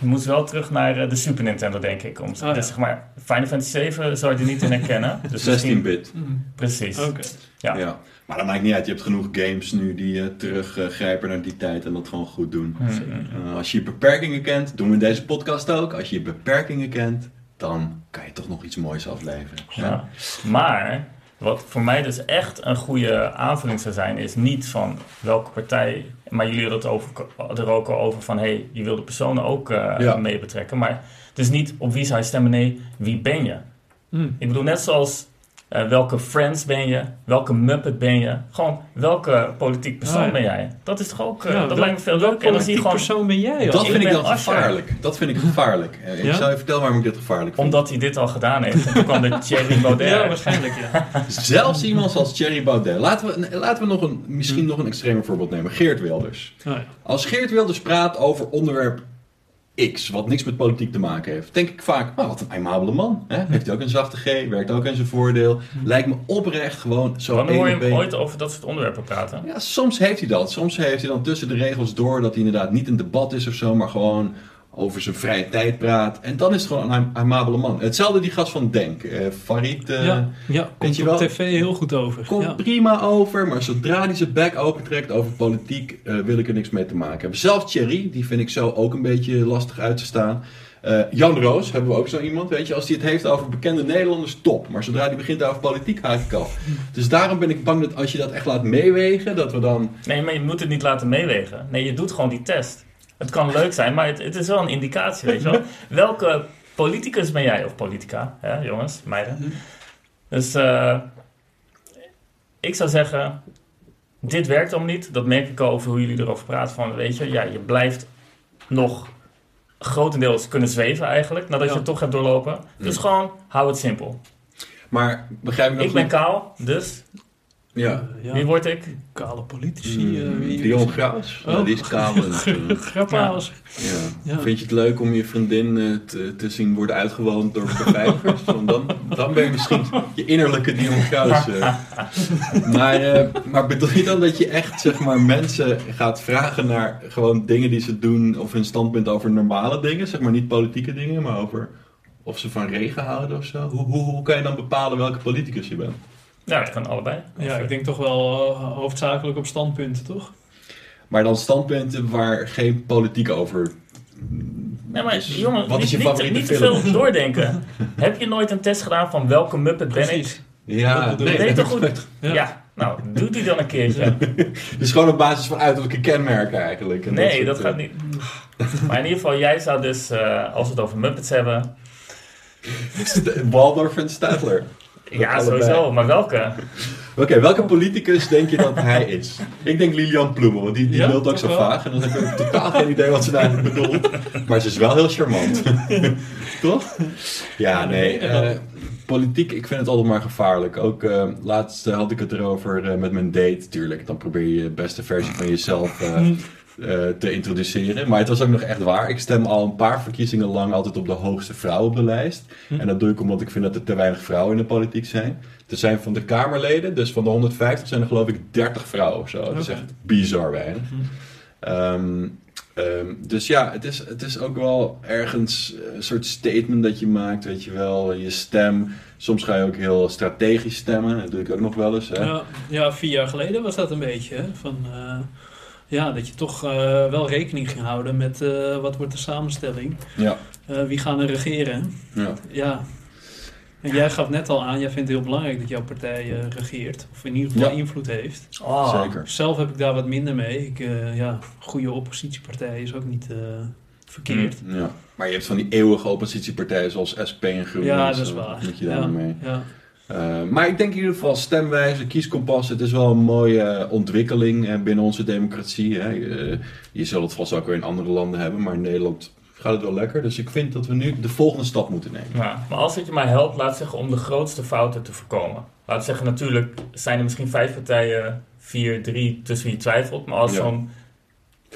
Je moet wel terug naar eh, de Super Nintendo, denk ik. Om, Oh, ja. dus zeg maar, Final Fantasy 7 zou je er niet in herkennen. Dus misschien- 16-bit. Mm. Precies. Oké. Ja. Ja. Maar dat maakt niet uit. Je hebt genoeg games nu die eh, teruggrijpen naar die tijd en dat gewoon goed doen. Mm, mm. Eh, als je je beperkingen kent, doen we in deze podcast ook. Als je je beperkingen kent, dan kan je toch nog iets moois afleveren. Ja. Maar wat voor mij dus echt een goede aanvulling zou zijn, is niet van welke partij. Maar jullie hadden het over, er ook al over van hey, je wil de personen ook eh, Ja. mee betrekken. Maar het is niet op wie zou je stemmen, nee, wie ben je? Mm. Ik bedoel, net zoals eh, welke Friends ben je, welke Muppet ben je, gewoon welke politiek persoon ja. ben jij? Dat is toch ook, eh, Ja, dat wel- lijkt me veel leuker. Je politiek gewoon, persoon ben jij? Dat vind ik dan gevaarlijk. Dat vind ik gevaarlijk. Eh, Ik zal je vertellen waarom ik dit gevaarlijk vind. omdat hij dit al gedaan heeft. En toen kwam de Thierry Baudet. Ja, waarschijnlijk ja. Zelfs iemand als Thierry Baudet. Laten we, laten we nog een, misschien nog een extremer voorbeeld nemen. Geert Wilders. Oh, ja. Als Geert Wilders praat over onderwerp X, wat niks met politiek te maken heeft, denk ik vaak, nou, wat een aimabele man. Hè? Heeft hij ook een zachte G, werkt ook aan zijn voordeel. Lijkt me oprecht gewoon zo Wanneer hoor je hem ooit over dat soort onderwerpen praten? Ja, soms heeft hij dat. Soms heeft hij dan tussen de regels door dat hij inderdaad niet een debat is of zo, maar gewoon over zijn vrije tijd praat. En dan is het gewoon een aimabele man. Hetzelfde die gast van Denk. eh Farid eh, ja, ja, komt je op wel- tv heel goed over. komt Ja. prima over, maar zodra hij zijn bek opentrekt over politiek, eh, wil ik er niks mee te maken hebben. Zelfs Thierry, die vind ik zo ook een beetje lastig uit te staan. Eh, Jan Roos hebben we ook zo iemand, weet je, als hij het heeft over bekende Nederlanders, top. Maar zodra hij begint over politiek, haak ik af. Dus daarom ben ik bang dat als je dat echt laat meewegen, dat we dan... Nee, maar je moet het niet laten meewegen. Nee, je doet gewoon die test. Het kan leuk zijn, maar het, het is wel een indicatie, weet je wel. Welke politicus ben jij? Of politica, hè, jongens, meiden. Dus eh, ik zou zeggen, dit werkt om niet. Dat merk ik al over hoe jullie erover praten. Van, weet je, ja, je blijft nog grotendeels kunnen zweven eigenlijk, nadat Ja. je het toch hebt doorlopen. Dus Ja. gewoon, hou het simpel. Maar begrijp ik nog Ik ben kaal, dus Ja. Ja. wie word ik? Kale politici. Mm, eh, wie- Dion Graus. Oh. Ja, die is. Grappaals. Ja. Ja. Vind je het leuk om je vriendin eh, te, te zien worden uitgewoond door? Want dan, dan ben je misschien je innerlijke Dion Graus. eh. Maar, eh, maar bedoel je dan dat je echt zeg maar, mensen gaat vragen naar gewoon dingen die ze doen... of hun standpunt over normale dingen? Zeg maar niet politieke dingen, maar over of ze van regen houden of zo? Hoe, hoe, hoe kan je dan bepalen welke politicus je bent? Ja, het kan allebei. Ja, ik denk toch wel eh, hoofdzakelijk op standpunten, toch? Maar dan standpunten waar geen politiek over... Nee, maar jongen, Wat is je niet, favoriete niet, niet te veel doordenken. Heb je nooit een test gedaan van welke Muppet ben ik? Precies. Ja, Dat Nee, ik. toch goed? Ja. Ja. nou, doe die dan een keertje. Dus gewoon op basis van uiterlijke kenmerken eigenlijk. En Nee, dat eh, gaat niet. Maar in ieder geval, jij zou dus, eh, als we het over Muppets hebben... Waldorf en Stadler. Ja, allebei. sowieso, maar welke? Oké, welke politicus denk je dat hij is? Ik denk Lilian Ploemen, want die, die Ja, lult ook zo wel? vaag. En dan heb ik totaal geen idee wat ze daar eigenlijk bedoelt. Maar ze is wel heel charmant. Toch? Ja, nee. eh, politiek, ik vind het altijd maar gevaarlijk. Ook eh, laatst eh, had ik het erover eh, met mijn date. Tuurlijk, dan probeer je de beste versie van jezelf eh, te introduceren. Maar het was ook nog echt waar. Ik stem al een paar verkiezingen lang altijd op de hoogste vrouw op de lijst. Hm. En dat doe ik omdat ik vind dat er te weinig vrouwen in de politiek zijn. Er zijn van de Kamerleden, dus van de 150 zijn er geloof ik 30 vrouwen of zo. Dat is echt bizar weinig. Hm. Ehm, ehm, dus ja, het is, het is ook wel ergens een soort statement dat je maakt, weet je wel. Je stem. Soms ga je ook heel strategisch stemmen. Dat doe ik ook nog wel eens. Hè? Ja, ja, vier jaar geleden was dat een beetje. Hè? Van, eh, ja, dat je toch eh, wel rekening ging houden met eh, wat wordt de samenstelling. Ja. Eh, wie gaan er regeren? ja. Ja. En jij gaf net al aan, jij vindt het heel belangrijk dat jouw partij eh, regeert. Of in ieder geval Ja. invloed heeft. Oh, Zeker. Zelf heb ik daar wat minder mee. Ik, eh, ja, goede oppositiepartij is ook niet eh, verkeerd. Ja. Maar je hebt van die eeuwige oppositiepartijen zoals SP en GroenLinks. Ja, dat is waar. wat Moet je daar ja, mee? ja. Uh, maar ik denk in ieder geval stemwijze, kieskompas, het is wel een mooie eh, ontwikkeling eh, binnen onze democratie. Hè. Uh, je zult het vast ook weer in andere landen hebben, maar in Nederland gaat het wel lekker. Dus ik vind dat we nu de volgende stap moeten nemen. Ja, maar als het je maar helpt, laat zeggen, om de grootste fouten te voorkomen. Laat zeggen, natuurlijk zijn er misschien vijf partijen, vier, drie, tussen wie je twijfelt. Maar als Ja. zo'n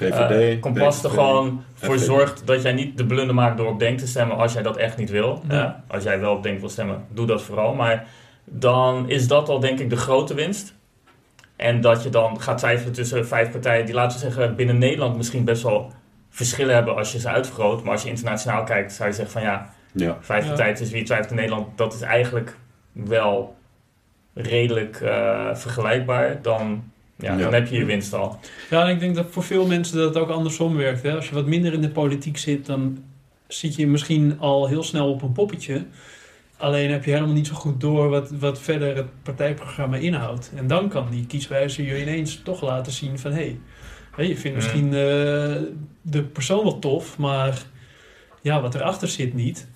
VVD. Eh, Kompas er gewoon voor FVD. zorgt dat jij niet de blunder maakt door op Denk te stemmen als jij dat echt niet wil. Ja. Ja, als jij wel op Denk wil stemmen, doe dat vooral. Maar dan is dat al denk ik de grote winst. En dat je dan gaat twijfelen tussen vijf partijen die, laten we zeggen, binnen Nederland misschien best wel verschillen hebben als je ze uitvergroot. Maar als je internationaal kijkt, zou je zeggen van ja, Ja. vijf Ja. partijen tussen wie twijfelt in Nederland, dat is eigenlijk wel redelijk eh, vergelijkbaar. Dan, ja, Ja. dan heb je je winst al. Ja, en ik denk dat voor veel mensen dat het ook andersom werkt. Hè? Als je wat minder in de politiek zit, dan zit je misschien al heel snel op een poppetje. Alleen heb je helemaal niet zo goed door wat, wat verder het partijprogramma inhoudt. En dan kan die kieswijzer je ineens toch laten zien van... hé, hey, je vindt Mm. misschien eh, de persoon wel tof, maar ja, wat erachter zit niet.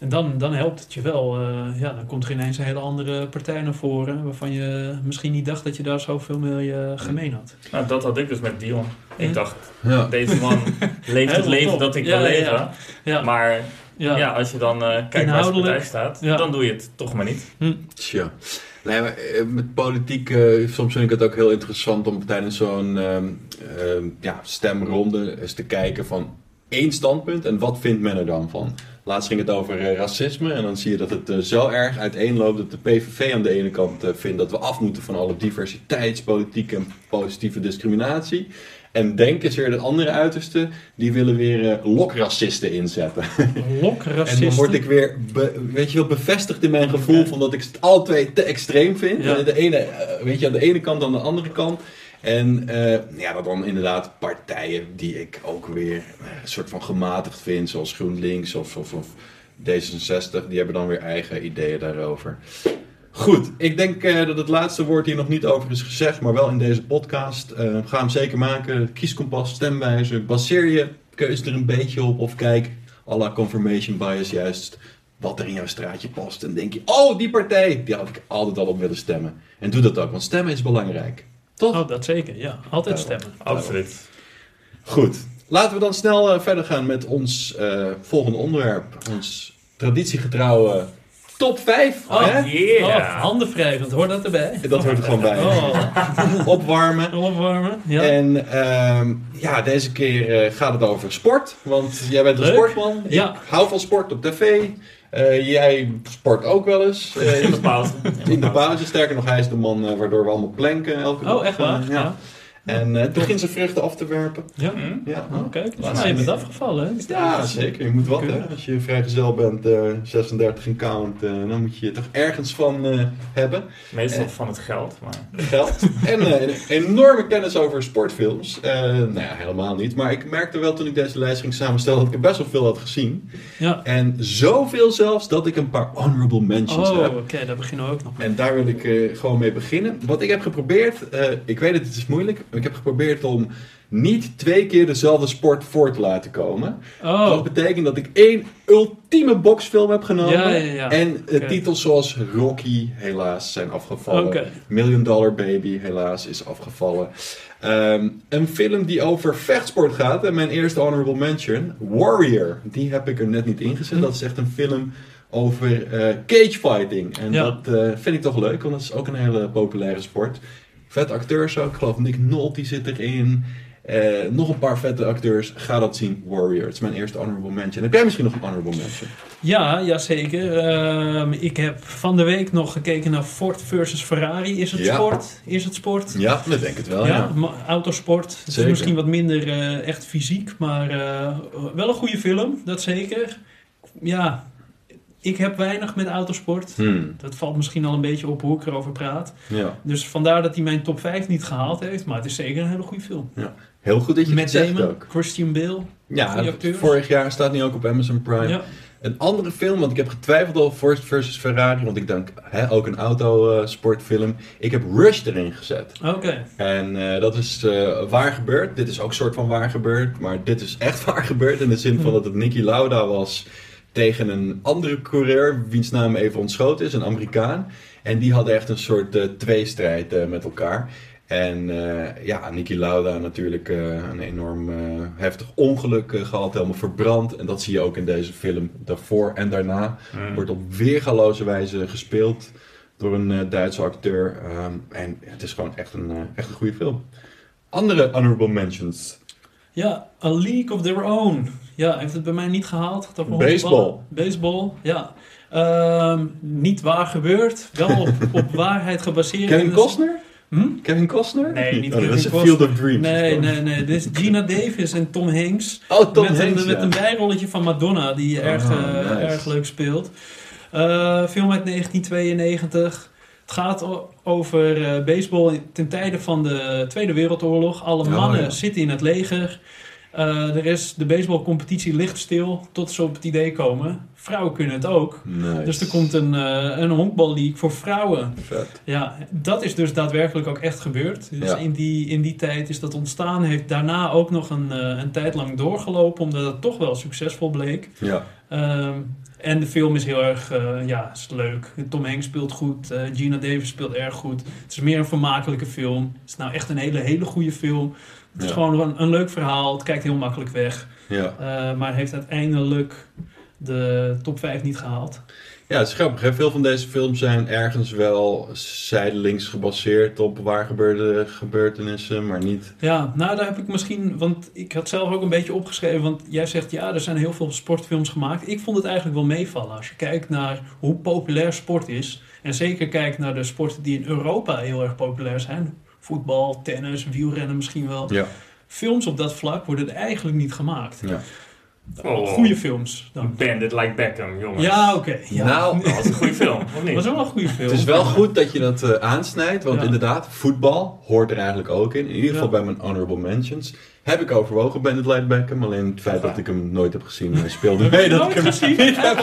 En dan, dan helpt het je wel. eh, ja, dan komt er ineens een hele andere partij naar voren... waarvan je misschien niet dacht dat je daar zoveel mee eh, gemeen had. Nou, dat had ik dus met Dion. Ik Ja. dacht, Ja. deze man leeft het leven top. dat ik Ja, wil ja, leven. ja. Ja, Maar ja. ja. als je dan eh, kijkt waar zijn partij staat, Ja. dan doe je het toch maar niet. Tja. Nee, maar met politiek, soms vind ik het ook heel interessant om tijdens zo'n ehm, ehm, ja, stemronde eens te kijken van één standpunt en wat vindt men er dan van. Laatst ging het over eh, racisme en dan zie je dat het eh, zo erg uiteenloopt dat de PVV aan de ene kant eh, vindt dat we af moeten van alle diversiteitspolitiek en positieve discriminatie. En Denk is weer het andere uiterste, die willen weer eh, lokracisten inzetten. Lokracisten. En dan word ik weer, be- weet je wel, bevestigd in mijn gevoel van dat ik het alle twee te extreem vind. Ja. En de ene, weet je, aan de ene kant aan de andere kant. En eh, ja, dat dan inderdaad partijen die ik ook weer eh, een soort van gematigd vind, zoals GroenLinks of, of, of D66, die hebben dan weer eigen ideeën daarover. Goed, ik denk eh, dat het laatste woord hier nog niet over is gezegd, maar wel in deze podcast. Eh, ga hem zeker maken. Kieskompas, stemwijzer. Baseer je keuze er een beetje op of kijk à la confirmation bias juist wat er in jouw straatje past. En denk je, oh die partij, die had ik altijd al op willen stemmen. En doe dat ook, want stemmen is belangrijk. Toch? Oh, dat zeker, ja. Altijd Ja. stemmen. Absoluut. Goed, laten we dan snel eh, verder gaan met ons eh, volgende onderwerp. Ons traditiegetrouwe top 5. Oh, hè? Yeah. Oh, handen wrijvend, hoort dat erbij? Dat hoort er gewoon bij. Oh, Opwarmen. opwarmen. Ja. En ehm, ja, deze keer eh, gaat het over sport. Want jij bent een Leuk. sportman. Ja. Ik hou van sport op tv. Eh, jij sport ook wel eens. Eh, In de pauze. in de pauze. Sterker nog, hij is de man eh, waardoor we allemaal planken elke dag. Oh, echt waar? Eh, Ja. En eh, het begint zijn vruchten af te werpen. Ja. Hm? Ja, Oh, kijk, dus Laat nou, je bent afgevallen. hè? ja zeker. Je moet wat, hè. Als je vrijgezel bent, eh 36 in count, eh, dan moet je je toch ergens van eh, hebben. Meestal Eh. van het geld. Maar... geld. en eh, een enorme kennis over sportfilms. Eh, nou ja, helemaal niet. Maar ik merkte wel toen ik deze lijst ging samenstellen dat ik er best wel veel had gezien. Ja. En zoveel zelfs dat ik een paar honorable mentions Oh, heb. oké, daar beginnen we ook nog mee. En daar wil ik eh, gewoon mee beginnen. Wat ik heb geprobeerd, eh, ik weet het, het is moeilijk. Ik heb geprobeerd om niet twee keer dezelfde sport voor te laten komen. Dat Oh, betekent dat ik één ultieme boxfilm heb genomen. Ja, ja, ja. En eh, titels zoals Rocky helaas zijn afgevallen. Million Dollar Baby helaas is afgevallen. Ehm, een film die over vechtsport gaat. En mijn eerste honorable mention, Warrior. Die heb ik er net niet ingezet. Hm. Dat is echt een film over eh cagefighting. En dat eh, vind ik toch leuk, want dat is ook een hele populaire sport. Vet acteurs ook. Ik geloof Nick Nolte zit erin. Eh, nog een paar vette acteurs. Ga dat zien. Warrior. Het is mijn eerste honorable mention. Heb jij misschien nog een honorable mention? Ja, ja zeker. Ehm, ik heb van de week nog gekeken naar Ford versus Ferrari. Is het Ja. sport? Is het sport? Ja, dat denk ik wel. ja, Ja. autosport. Het is misschien wat minder eh, echt fysiek, maar eh, wel een goede film, dat zeker. Ja, ik heb weinig met autosport. Hmm, Dat valt misschien al een beetje op hoe ik erover praat. ja. Dus vandaar dat hij mijn top 5 niet gehaald heeft. Maar het is zeker een hele goede film. Heel goed dat je Met Damon, ook. Christian Bale. Ja, vorig jaar staat nu ook op Amazon Prime. Ja. Een andere film, want ik heb getwijfeld over Ford versus Ferrari, want ik denk hè, ook een autosportfilm. ik heb Rush erin gezet. Oké. En eh, dat is eh, waar gebeurd. Dit is ook soort van waar gebeurd, maar dit is echt waar gebeurd in de zin van Hm. dat het Nicky Lauda was tegen een andere coureur, wiens naam even ontschoten is, een Amerikaan. En die hadden echt een soort eh, tweestrijd eh, met elkaar. En eh, ja, Niki Lauda natuurlijk een enorm heftig ongeluk eh, gehad, helemaal verbrand. En dat zie je ook in deze film. Daarvoor en daarna Mm. wordt op weergaloze wijze gespeeld door een Duitse acteur. Ehm, en het is gewoon echt een, echt een goede film. Andere honorable mentions. Ja, A League of Their Own. Ja, heeft het bij mij niet gehaald. Baseball. Baseball, ja. Ehm, niet waar gebeurd. Wel op, op waarheid gebaseerd. Kevin Costner? Hm? Kevin Costner? Nee, niet oh, Dat is Kevin Field of Dreams. Nee, nee, nee. Dit is Gina Davis en Tom Hanks. Oh, Tom met, Hanks, een, met een bijrolletje van Madonna, die erg, Oh, eh, nice. erg leuk speelt. Eh, film uit 1992. Het gaat over eh, baseball ten tijde van de Tweede Wereldoorlog. Alle Oh, mannen ja. zitten in het leger. Eh, er is, de baseballcompetitie ligt stil tot ze op het idee komen. Vrouwen kunnen het ook. Nice. Dus er komt een, eh een honkballeague voor vrouwen. Vet. Ja, dat is dus daadwerkelijk ook echt gebeurd. Dus Ja. in, die, in die tijd is dat ontstaan. Heeft daarna ook nog een, een tijd lang doorgelopen, omdat het toch wel succesvol bleek. Ja. Ehm, en de film is heel erg eh, ja, is leuk. Tom Hanks speelt goed, eh, Gina Davis speelt erg goed. Het is meer een vermakelijke film. Het is nou echt een hele, hele goede film. Het is gewoon een, een leuk verhaal. Het kijkt heel makkelijk weg. Ja. Eh, maar heeft uiteindelijk de top 5 niet gehaald. Ja, het is grappig. Hè? Veel van deze films zijn ergens wel zijdelings gebaseerd op waar gebeurde gebeurtenissen, maar niet... Ja, nou daar heb ik misschien, want ik had zelf ook een beetje opgeschreven, want jij zegt ja, er zijn heel veel sportfilms gemaakt. Ik vond het eigenlijk wel meevallen als je kijkt naar hoe populair sport is. En zeker kijkt naar de sporten die in Europa heel erg populair zijn. Voetbal, tennis, wielrennen misschien wel. Ja. Films op dat vlak worden er eigenlijk niet gemaakt. ja. Oh. Goede films dan. Bandit Like Beckham, jongens. Ja, oké. ja. Nou, Dat was een goede film, of dat niet? was wel een goede film. Het is wel goed dat je dat eh, aansnijdt, want Ja. inderdaad, voetbal hoort er eigenlijk ook in. In ieder geval Ja. bij mijn honorable mentions. Heb ik overwogen het Light Beckham, alleen het feit dat ik hem nooit heb gezien eh, speelde mee dat ik hem gezien. niet heb?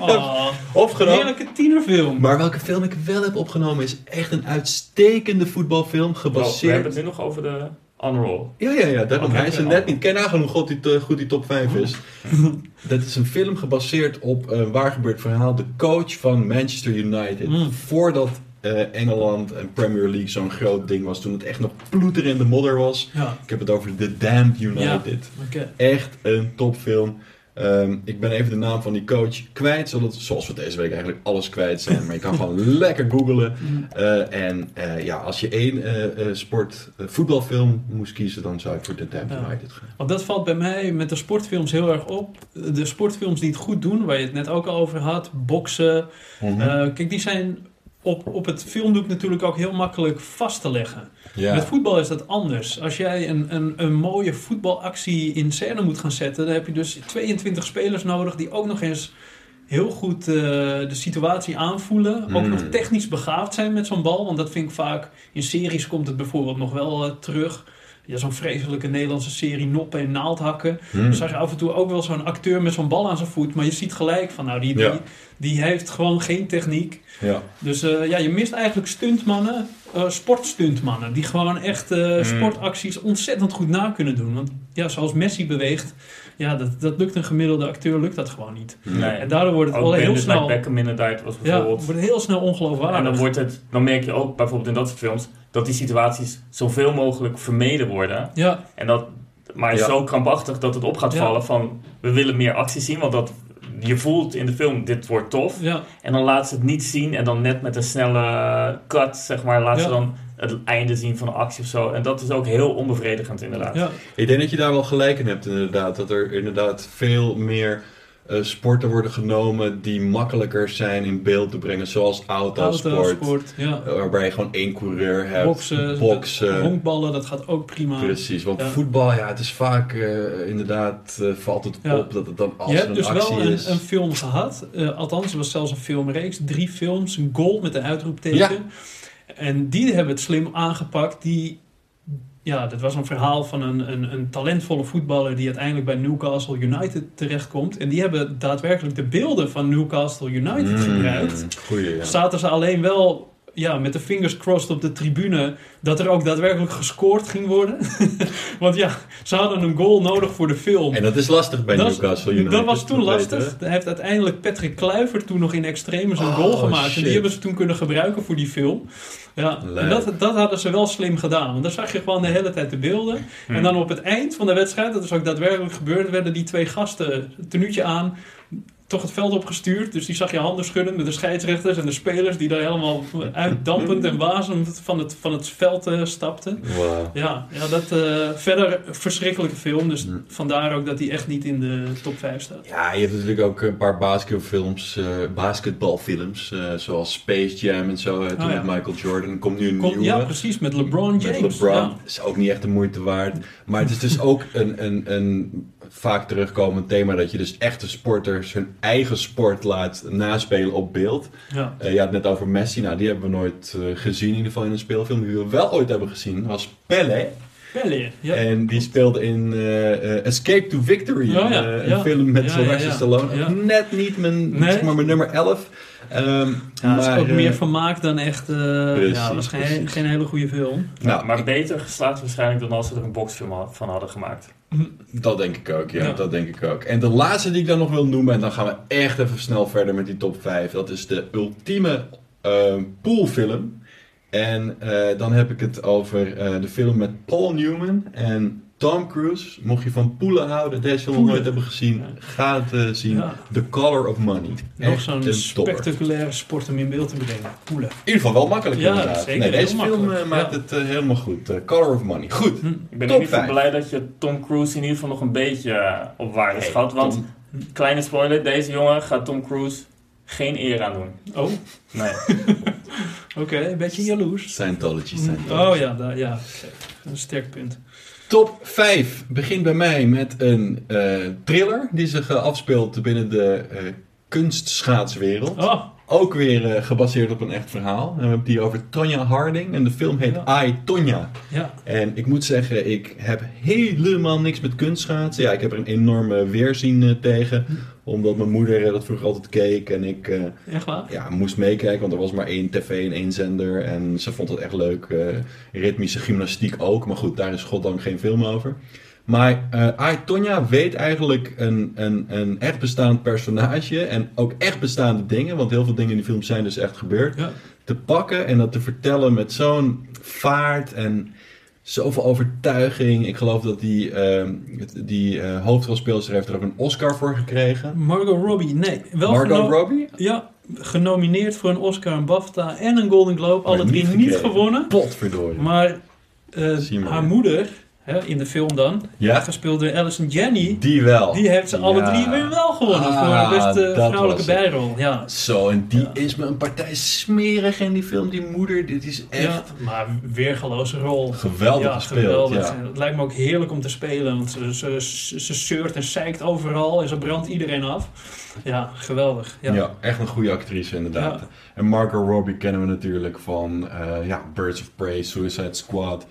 Oh, opgenomen. heerlijke tienerfilm. Maar welke film ik wel heb opgenomen is echt een uitstekende voetbalfilm, Oh, we gebaseerd... hebben het nu nog over de on-roll. Ja, ja, ja, daarom. Oké, hij is er net niet. Ken hoe goed die, eh, goed die top 5 is. Dat is een film gebaseerd op een waar gebeurd verhaal. De coach van Manchester United. Mm. Voordat eh, Engeland en Premier League zo'n groot ding was. Toen het echt nog ploeter in de modder was. Ja, Ik heb het over The Damned United. Echt een topfilm. Ehm, ik ben even de naam van die coach kwijt. Zodat, zoals we deze week eigenlijk alles kwijt zijn. Maar je kan gewoon lekker googlen. Eh, en eh, ja, als je één eh, sport, voetbalfilm moest kiezen, dan zou ik voor The Damned. United gaan. Want dat valt bij mij met de sportfilms heel erg op. De sportfilms die het goed doen, waar je het net ook al over had, boksen. Mhm. Kijk, die zijn op, op het filmdoek natuurlijk ook heel makkelijk vast te leggen. ja. Met voetbal is dat anders. Als jij een, een, een mooie voetbalactie in scène moet gaan zetten, dan heb je dus 22 spelers nodig die ook nog eens heel goed eh, de situatie aanvoelen. Ook Mm. nog technisch begaafd zijn met zo'n bal. Want dat vind ik vaak, in series komt het bijvoorbeeld nog wel eh, terug. Ja, zo'n vreselijke Nederlandse serie Noppen en Naaldhakken. Hmm. Dan zag je af en toe ook wel zo'n acteur met zo'n bal aan zijn voet. Maar je ziet gelijk van, nou, die, die, Ja. die heeft gewoon geen techniek. Ja. Dus eh, ja, je mist eigenlijk stuntmannen, eh, sportstuntmannen. Die gewoon echt eh, Mm. sportacties ontzettend goed na kunnen doen. Want ja, zoals Messi beweegt, ja, dat, dat lukt een gemiddelde acteur, lukt dat gewoon niet. Nee. En daardoor wordt het Ook wel heel Bandit Like snel, Beckham inderdaad was ja, bijvoorbeeld... wordt het heel snel ongeloofwaardig. En dan, wordt het, dan merk je ook bijvoorbeeld in dat soort films dat die situaties zoveel mogelijk vermeden worden. Ja, En dat, maar Ja. zo krampachtig dat het op gaat Ja. vallen van we willen meer actie zien, want dat, je voelt in de film dit wordt tof. ja, En dan laat ze het niet zien en dan net met een snelle cut, zeg maar, laat ze Ja. dan het einde zien van de actie of zo. En dat is ook heel onbevredigend inderdaad. ja. Ik denk dat je daar wel gelijk in hebt inderdaad. Dat er inderdaad veel meer eh, sporten worden genomen die makkelijker zijn in beeld te brengen. Zoals autosport. Autosport, ja. Waarbij je gewoon één coureur hebt. Boksen, Boksen. honkballen, dat gaat ook prima. Precies, want Ja. voetbal, ja, het is vaak eh, inderdaad, eh, valt het Ja. op dat het dan als je er hebt een dus actie wel een, is. een film gehad, eh, althans het was zelfs een filmreeks, drie films, een goal met een uitroepteken. En die hebben het slim aangepakt. Die, ja, dat was een verhaal van een, een, een talentvolle voetballer die uiteindelijk bij Newcastle United terechtkomt. En die hebben daadwerkelijk de beelden van Newcastle United Mm, gebruikt. Goeie, ja. Zaten ze alleen wel ja, met de fingers crossed op de tribune dat er ook daadwerkelijk gescoord ging worden. Want ja, ze hadden een goal nodig voor de film. En dat is lastig bij Dat Newcastle United. Dat was toen lastig. Hij heeft uiteindelijk Patrick Kluivert toen nog in extremes een Oh, goal gemaakt. En die hebben ze toen kunnen gebruiken voor die film. Ja, en dat, dat hadden ze wel slim gedaan. Want dan zag je gewoon de hele tijd de beelden. En dan op het eind van de wedstrijd, dat is ook daadwerkelijk gebeurd, werden die twee gasten een tenuutje aan. Toch het veld opgestuurd. Dus die zag je handen schudden met de scheidsrechters en de spelers die daar helemaal uitdampend en wazend van het, van het veld eh, stapten. Wow. Ja, ja dat uh, verder verschrikkelijke film. Dus Mm. vandaar ook dat hij echt niet in de top 5 staat. Ja, je hebt natuurlijk ook een paar basketbalfilms, eh, basketbalfilms, eh, zoals Space Jam en zo, eh, toen ja. met Michael Jordan. Er komt nu een Kom, nieuwe. ja, precies, met LeBron James. Met LeBron. Ja. Is ook niet echt de moeite waard. Maar het is dus ook een, een, een vaak terugkomend thema dat je dus echte sporters hun eigen sport laat naspelen op beeld. Ja. Eh, je had het net over Messi. Nou, die hebben we nooit eh, gezien, in ieder geval in een speelfilm. Die we wel ooit hebben gezien, was Pele. Pele, ja. En die speelde in eh, eh, Escape to Victory. Ja, een ja. film met Ja, Sylvester ja, ja. Stallone. Ja. Net niet mijn, Nee. zeg maar mijn nummer 11. Ehm, Ja, dat is maar, ook eh, meer vermaak dan echt... eh precies, ja, dat was geen, geen hele goede film. Nou, maar ik- beter geslaagd waarschijnlijk dan als ze er een boxfilm van hadden gemaakt. Dat denk ik ook, ja, Ja. Dat denk ik ook. En de laatste die ik dan nog wil noemen, en dan gaan we echt even snel verder met die top 5. Dat is de ultieme eh, poolfilm. En eh, dan heb ik het over eh, de film met Paul Newman en Tom Cruise. Mocht je van poelen houden, deze film nog nooit hebben gezien, ga het eh, zien. Ja. The Color of Money. Nog zo'n spectaculaire sport om in beeld te brengen. Poelen. In ieder geval wel makkelijk Ja, inderdaad. zeker, nee, deze film makkelijk, eh, maakt ja. het eh, helemaal goed. Color of Money. Goed. Hm. Ik ben Top in ieder geval blij dat je Tom Cruise in ieder geval nog een beetje op waarde Hey, schat. Want, Tom- kleine spoiler, deze jongen gaat Tom Cruise geen eer aan doen. Oh, Nee. oké. Een beetje jaloers. Scientology, Scientology. Oh ja, daar, ja. Een sterk punt. Top 5 begint bij mij met een eh, thriller die zich eh, afspeelt binnen de eh, kunstschaatswereld. Oh, Ook weer gebaseerd op een echt verhaal. En we hebben het hier over Tonya Harding en de film heet I, Tonya. ja. En ik moet zeggen, ik heb helemaal niks met kunstschaatsen. Ja, ik heb er een enorme weerzien tegen. Omdat mijn moeder eh, dat vroeger altijd keek en ik eh, Echt waar? ja, moest meekijken. Want er was maar één tv en één zender. En ze vond het echt leuk. eh, ritmische gymnastiek ook. Maar goed, daar is goddank geen film over. Maar Ai Tonya weet eigenlijk een, een, een echt bestaand personage. En ook echt bestaande dingen. Want heel veel dingen in die film zijn dus echt gebeurd. Ja. Te pakken en dat te vertellen met zo'n vaart en zoveel overtuiging. Ik geloof dat die, ehm, die eh, hoofdrolspeelster heeft er ook een Oscar voor gekregen. Margot Robbie, nee. Wel Margot Robbie? Ja, genomineerd voor een Oscar, een BAFTA en een Golden Globe. Alle drie niet gewonnen. Potverdorie. Maar eh, haar moeder, hè, in de film dan, Ja, gespeeld door Alison Jenny, die wel. die heeft ze alle drie weer wel gewonnen Ah, voor de beste vrouwelijke bijrol. Ja. Zo, en die Ja. is me een partij smerig in die film. Die moeder, dit is echt maar weergeloze rol. geweldig gespeeld. geweldig. Het lijkt me ook heerlijk om te spelen, want ze, ze, ze, ze zeurt en zeikt overal en ze brandt iedereen af. Ja, geweldig. Ja. Ja. echt een goede actrice inderdaad. En Margot Robbie kennen we natuurlijk van eh, ja, Birds of Prey, Suicide Squad.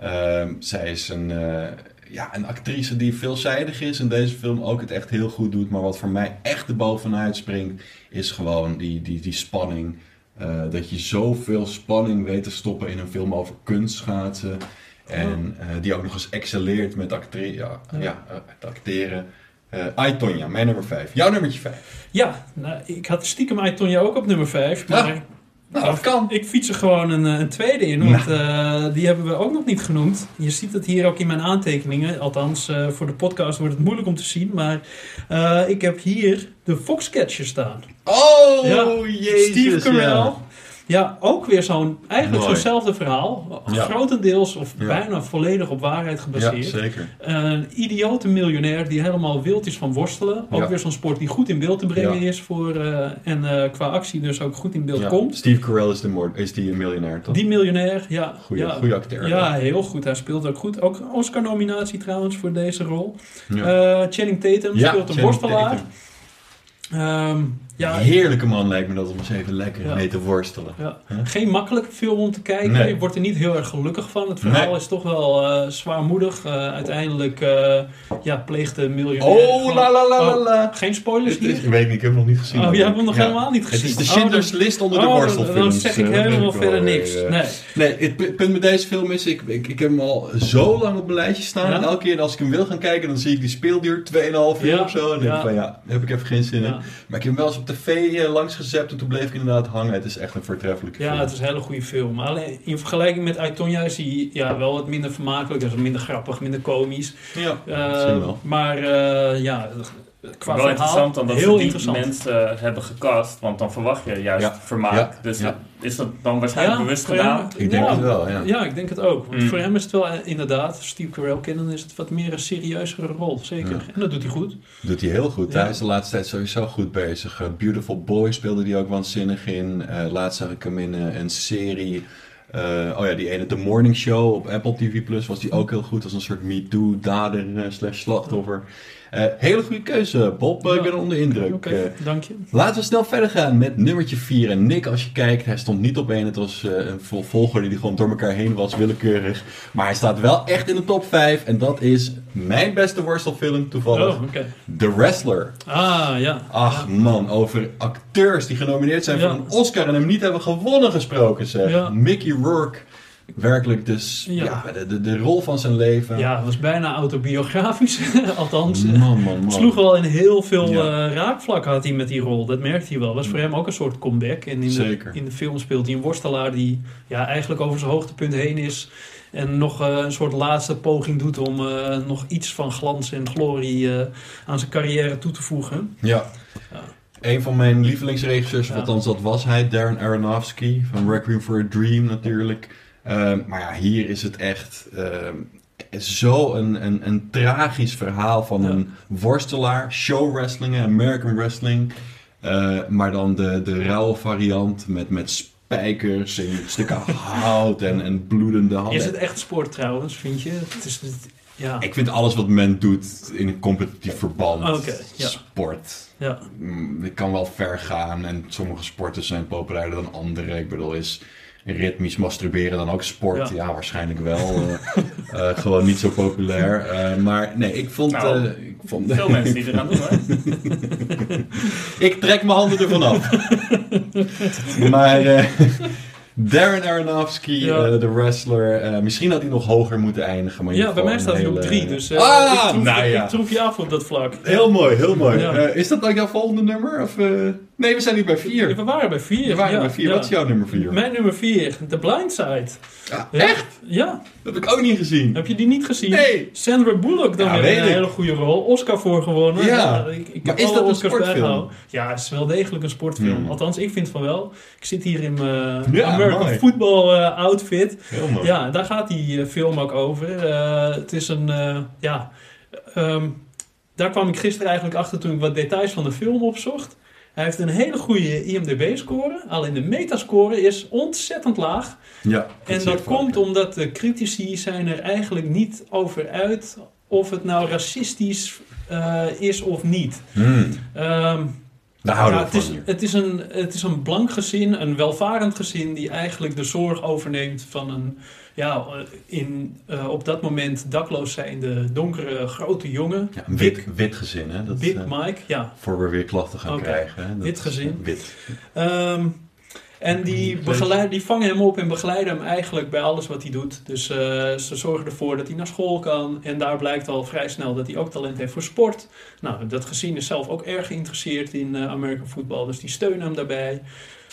Ehm, zij is een, eh, ja, een actrice die veelzijdig is en deze film ook het echt heel goed doet. Maar wat voor mij echt bovenuit springt, is gewoon die, die, die spanning. Eh, dat je zoveel spanning weet te stoppen in een film over kunstschaatsen. En eh, die ook nog eens excelleert met actre- ja, Ja. acteren. Ai Tonya, mijn nummer 5. Jouw nummertje 5. Ja, nou, ik had stiekem Aitonia ook op nummer 5. Maar Ja. Nou, dat kan. ik fiets er gewoon een, eh, een tweede in, want eh, die hebben we ook nog niet genoemd. Je ziet het hier ook in mijn aantekeningen. Althans, eh, voor de podcast wordt het moeilijk om te zien. Maar ik heb hier de Foxcatcher staan. Oh, Ja, jezus. Steve Carell. ja. Ja. ook weer zo'n, eigenlijk Mooi. zo'nzelfde verhaal. Ja. Grotendeels of Ja. bijna volledig op waarheid Ja, gebaseerd. zeker. Een idiote miljonair die helemaal wild is van worstelen. Ook Ja. weer zo'n sport die goed in beeld te brengen Ja. is. Voor, eh, en eh, qua actie dus ook goed in beeld Ja. komt. Steve Carell is, de moord, is die miljonair, toch? Die miljonair, ja. Goeie, ja. goeie acteur. Ja, heel goed. Hij speelt ook goed. Ook Oscar-nominatie trouwens voor deze rol. Ja. Eh Channing Tatum Ja, speelt een Channing worstelaar. Tatum. Ja, Heerlijke man lijkt me dat om eens even lekker Ja. mee te worstelen. ja. Huh? Geen makkelijke film om te kijken. Nee. Je wordt er niet heel erg gelukkig van. Het verhaal Nee. is toch wel eh, zwaarmoedig. Eh, uiteindelijk eh, ja, pleegt de miljonair... Oh, gewoon- la la la la Oh. Geen spoilers Het ik weet niet, ik heb hem nog niet gezien. Oh, jij hebt hem nog helemaal niet Het gezien. is de Oh, Schindler's List onder de Oh, dan- worstelfilms. Dan zeg ik helemaal verder niks. Nee. Nee, het pu- punt met deze film is, ik, ik, ik heb hem al zo lang op mijn lijstje staan. En elke keer als ik hem wil gaan kijken, dan zie ik die speelduur 2,5 uur of zo. En dan denk ik van ja, daar heb ik even geen zin in. Maar ik heb hem wel eens tv eh, langs gezept en toen bleef ik inderdaad hangen. Het is echt een voortreffelijke Ja, film. het is een hele goede film. Alleen in vergelijking met Aitonia is hij ja, wel wat minder vermakelijk. Is minder grappig, minder komisch. Ja, Eh, wel. maar eh, ja, qua wel verhaal interessant dan dat heel ze die mensen eh, hebben gecast, want dan verwacht je juist Ja. vermaak. Ja. Dus Ja. is dat dan waarschijnlijk bewust gedaan? Ik denk ja, het wel, ja. Ja, ik denk het ook. Want Mm. voor hem is het wel eh, inderdaad, Steve Carell kennen, is het wat meer een serieuzere rol. Zeker. Ja. En dat doet hij goed. Doet hij heel goed. Ja. Hij is de laatste tijd sowieso goed bezig. Eh, Beautiful Boy speelde hij ook waanzinnig in. Eh, laatst zag ik hem in een serie. eh, oh ja, die ene The Morning Show op Apple TV Plus was die ook heel goed. Als een soort MeToo-dader slash slachtoffer. Eh, hele goede keuze, Bob. Eh, Ik ben onder indruk. Oké, Eh, dank je. Laten we snel verder gaan met nummertje 4. En Nick, als je kijkt, hij stond niet op één. Het was een vol- volger die gewoon door elkaar heen was, willekeurig. Maar hij staat wel echt in de top 5. En dat is mijn beste worstelfilm toevallig. Oh, oké. The Wrestler. Ah, ja. Ach man, over acteurs die genomineerd zijn Ja. voor een Oscar en hem niet hebben gewonnen gesproken zeg. Mickey Rourke. Werkelijk dus, ja, Ja. de, de, de rol van zijn leven. Ja, het was bijna autobiografisch. Althans, Man, man, man. sloeg wel in heel veel Ja. eh, raakvlakken had hij met die rol. Dat merkte hij wel. was voor hem ook een soort comeback. En in de, Zeker. in de film speelt hij een worstelaar die ja, eigenlijk over zijn hoogtepunt heen is. En nog eh, een soort laatste poging doet om eh, nog iets van glans en glorie aan zijn carrière toe te voegen. Ja. Ja. Een van mijn lievelingsregisseurs, althans dat was hij, Darren Aronofsky van Requiem for a Dream natuurlijk. Ehm, maar ja, hier is het echt ehm, zo een, een, een tragisch verhaal van Ja. een worstelaar, show wrestling, American wrestling. Eh, maar dan de, de rauwe variant met, met spijkers en stukken hout en, en bloedende handen. Is het echt sport trouwens, vind je? Het is, het- ja, Ik vind alles wat men doet in een competitief verband ja. sport. ja. Mm, Ik kan wel ver gaan en sommige sporten zijn populairder dan andere. Ik bedoel, is ritmisch masturberen dan ook sport? Ja, Ja. waarschijnlijk wel. eh, eh, gewoon niet zo populair. Eh, maar nee, ik vond... Nou, ik, vond Veel mensen die eraan doen, hè? ik trek mijn handen ervan af. maar Darren Aronofsky, Ja. de wrestler. misschien had hij nog hoger moeten eindigen. Maar ja, bij mij staat hij op drie. Dus ah, ik, troef, nou ja. ik troef je af op dat vlak. Heel mooi, heel mooi. Is dat dan jouw volgende nummer? Of, Nee, we zijn nu bij vier. We waren bij vier. We waren ja, bij vier. ja. Wat is jouw nummer vier? Mijn nummer vier, The Blind Side. Ja. Echt? Ja, Dat heb ik ook niet gezien. heb je die niet gezien? Nee. Sandra Bullock dan weer een ik. hele goede rol. Oscar voor gewonnen. Ja. ik, ik Maar heb is dat een sportfilm? Ja, het is wel degelijk een sportfilm. Hmm. Althans, ik vind van wel. Ik zit hier in mijn American mooi. football eh, outfit. Heel mooi. Ja, daar gaat die eh, film ook over. Eh, het is een, ja, ehm, daar kwam ik gisteren eigenlijk achter toen ik wat details van de film opzocht. Hij heeft een hele goede IMDb-score, alleen de metascore is ontzettend laag. Ja, En dat komt omdat de critici zijn er eigenlijk niet over uit of het nou racistisch eh, is of niet. Hmm, Ehm, Daar houden ja, we het, is, van hier. het, is een, het is een blank gezin, een welvarend gezin, die eigenlijk de zorg overneemt van een ja, in, eh, op dat moment dakloos zijnde donkere grote jongen. Ja, wit, wit gezin, hè? Dat, Big eh, Mike, ja. voor we weer klachten gaan krijgen. Hè? Dat Wit gezin. eh, Wit. Ehm, en die, begeleid, die vangen hem op en begeleiden hem eigenlijk bij alles wat hij doet. Dus ze zorgen ervoor dat hij naar school kan. En daar blijkt al vrij snel dat hij ook talent heeft voor sport. Nou, dat gezin is zelf ook erg geïnteresseerd in eh, American football. Dus die steunen hem daarbij.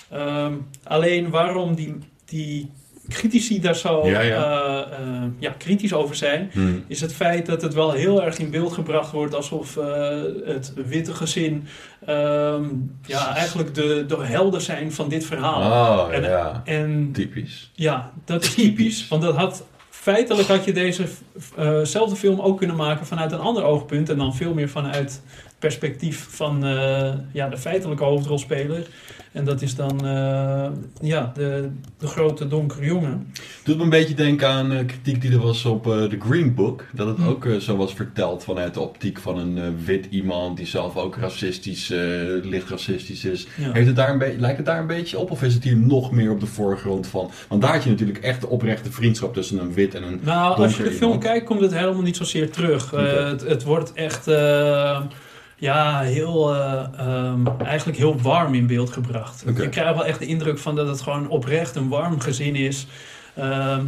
Ehm, alleen waarom die, die critici daar zo Ja, ja. eh, eh, ja, kritisch over zijn Hmm. is het feit dat het wel heel erg in beeld gebracht wordt alsof eh, het witte gezin ehm, ja, eigenlijk de, de helden zijn van dit verhaal. Oh, En- ja. En Typisch. ja, dat is typisch, want dat had feitelijk had je dezezelfde film ook kunnen maken vanuit een ander oogpunt en dan veel meer vanuit perspectief van eh, ja, de feitelijke hoofdrolspeler. En dat is dan eh, ja, de, de grote donkere jongen. Doet me een beetje denken aan eh, kritiek die er was op The Green Book. Dat het Hm. ook zo was verteld vanuit de optiek van een wit iemand die zelf ook racistisch, licht racistisch is. Ja. Heeft het daar een lijkt het daar een beetje op of is het hier nog meer op de voorgrond van? Want daar had je natuurlijk echt de oprechte vriendschap tussen een wit en een... Nou, als je de film iemand. kijkt, komt het helemaal niet zozeer terug. Het, het wordt echt ja, heel, eh, ehm, eigenlijk heel warm in beeld gebracht. Je krijgt wel echt de indruk van dat het gewoon oprecht een warm gezin is. ehm,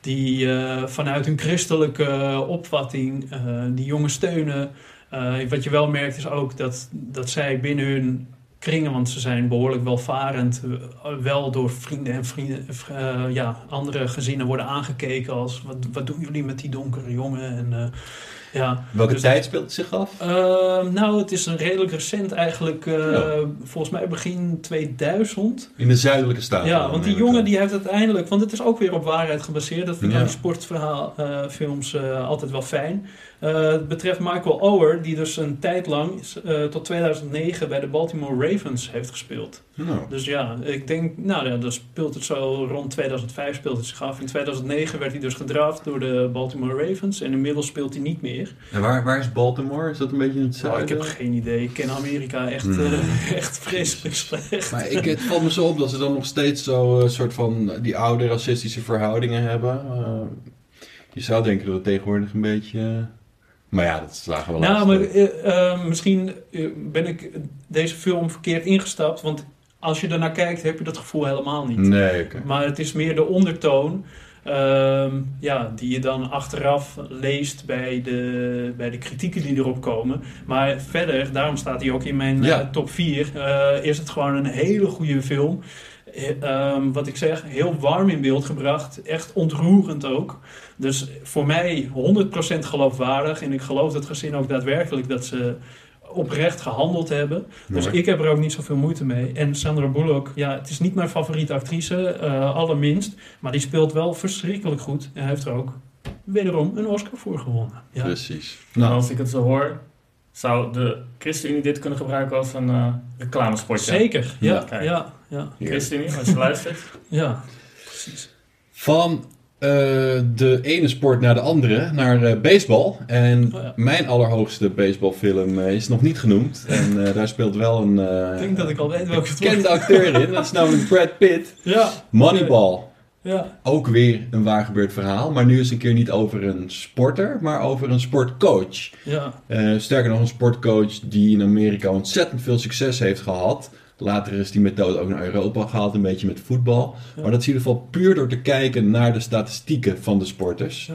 die eh, vanuit hun christelijke opvatting eh, die jongen steunen. Wat je wel merkt is ook dat, dat zij binnen hun kringen, want ze zijn behoorlijk welvarend, wel door vrienden en vrienden, ja, andere gezinnen worden aangekeken als wat, wat doen jullie met die donkere jongen? En, Ja. Welke Dus- tijd speelt het zich af? Ehm, nou, het is een redelijk recent eigenlijk, eh, Ja. volgens mij begin 2000. In de zuidelijke staten. Ja, want die jongen die heeft uiteindelijk, want het is ook weer op waarheid gebaseerd. Dat vind ik Ja. aan die sportverhaalfilms eh altijd wel fijn. Eh, het betreft Michael Ower, die dus een tijd lang eh, tot 2009 bij de Baltimore Ravens heeft gespeeld. Nou, Dus ja, ik denk, nou ja, dan speelt het zo rond 2005 speelt het zich af. In 2009 werd hij dus gedraft door de Baltimore Ravens en inmiddels speelt hij niet meer. en waar, waar is Baltimore? Is dat een beetje in het Oh, zuiden? ik heb geen idee. Ik ken Amerika echt, eh, echt vreselijk slecht. Maar ik, het valt me zo op dat ze dan nog steeds zo soort van die oude racistische verhoudingen hebben. Je zou denken dat het tegenwoordig een beetje... maar ja, dat slagen we wel Nou, maar eh, eh, misschien eh, ben ik deze film verkeerd ingestapt. Want als je ernaar kijkt, heb je dat gevoel helemaal niet. Nee. Maar het is meer de ondertoon. ehm, ja, die je dan achteraf leest bij de, bij de kritieken die erop komen. Maar verder, daarom staat hij ook in mijn Ja. top 4. eh, is het gewoon een hele goede film. Eh, ehm, wat ik zeg, heel warm in beeld gebracht. Echt ontroerend ook. Dus voor mij 100% geloofwaardig. En ik geloof dat gezin ook daadwerkelijk dat ze oprecht gehandeld hebben. Dus ik heb er ook niet zoveel moeite mee. En Sandra Bullock, ja, het is niet mijn favoriete actrice, eh, allerminst. Maar die speelt wel verschrikkelijk goed. En hij heeft er ook wederom een Oscar voor gewonnen. Ja, Precies. Nou, Nou, als ik het zo hoor, zou de ChristenUnie dit kunnen gebruiken als een eh reclamespotje. Zeker, ja, Ja, kijk. Ja, ja, ChristenUnie, als je luistert. ja, precies. van eh, de ene sport naar de andere, naar eh, baseball. En Oh ja. mijn allerhoogste baseballfilm eh, is nog niet genoemd. En eh, daar speelt wel een Ik denk dat ik al weet welke het bekende acteur in. Dat is namelijk Brad Pitt. Ja, Moneyball. ja, Ook weer een waar gebeurd verhaal. Maar nu is het een keer niet over een sporter, maar over een sportcoach. ja. Eh, sterker nog, een sportcoach die in Amerika ontzettend veel succes heeft gehad. Later is die methode ook naar Europa gehaald, een beetje met voetbal. Ja. Maar dat is in ieder geval puur door te kijken naar de statistieken van de sporters. Ja.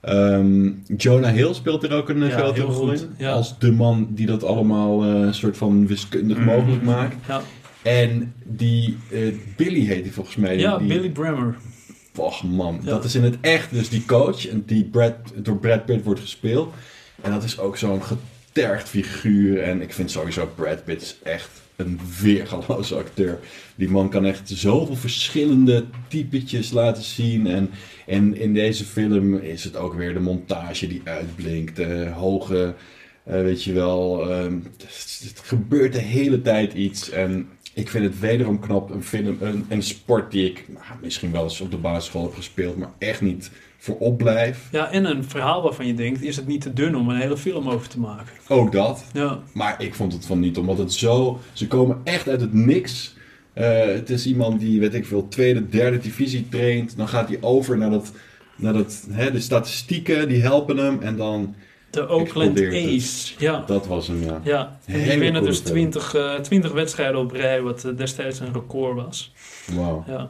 Ehm, Jonah Hill speelt er ook een eh, Ja, grote rol goed. in. Ja. Als de man die dat allemaal eh, een soort van wiskundig Mm. mogelijk maakt. Ja, En die eh, Billy heet hij volgens mij. ja die, Billy Bremer. Och man, dat is in het echt dus die coach. En die Brad, door Brad Pitt wordt gespeeld. En dat is ook zo'n getergd figuur. En ik vind sowieso Brad Pitt echt een weergaloze acteur. Die man kan echt zoveel verschillende typetjes laten zien. En, en in deze film is het ook weer de montage die uitblinkt. De hoge, eh, weet je wel, ehm, het, het gebeurt de hele tijd iets. En ik vind het wederom knap, een film, een, een sport die ik nou, misschien wel eens op de basisschool heb gespeeld, maar echt niet voorop blijf. Ja, en een verhaal waarvan je denkt, is het niet te dun om een hele film over te maken? Ook dat. Ja, Maar ik vond het van niet, omdat het zo... Ze komen echt uit het niks. Eh, het is iemand die, weet ik veel, tweede, derde divisie traint. Dan gaat hij over naar dat... Naar dat hè, de statistieken, die helpen hem. En dan... de Oakland het. Ace. Ja, Dat was hem, ja. Ja, en die winnen dus film. 20, eh 20 wedstrijden op rij, wat eh, destijds een record was. Wauw. Ja.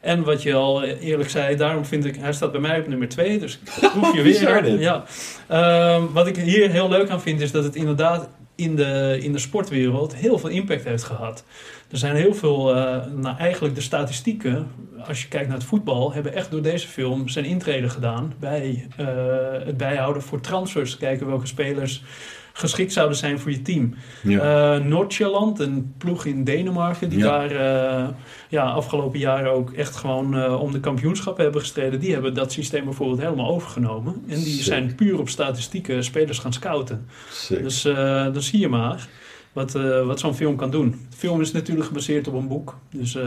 En wat je al eerlijk zei, daarom vind ik, hij staat bij mij op nummer 2, dus ik proef je weer. Ja. Ehm, wat ik hier heel leuk aan vind, is dat het inderdaad in de, in de sportwereld heel veel impact heeft gehad. Er zijn heel veel, eh, nou eigenlijk de statistieken, als je kijkt naar het voetbal, hebben echt door deze film zijn intrede gedaan bij eh, het bijhouden voor transfers. Kijken welke spelers geschikt zouden zijn voor je team. Ja. Eh Noordjylland, een ploeg in Denemarken, die Ja. daar eh, ja, afgelopen jaren ook echt gewoon eh, om de kampioenschap hebben gestreden. Die hebben dat systeem bijvoorbeeld helemaal overgenomen. En die Sick. zijn puur op statistieken spelers gaan scouten. Sick. Dus dan zie je maar wat, wat zo'n film kan doen. De film is natuurlijk gebaseerd op een boek. Dus, Oh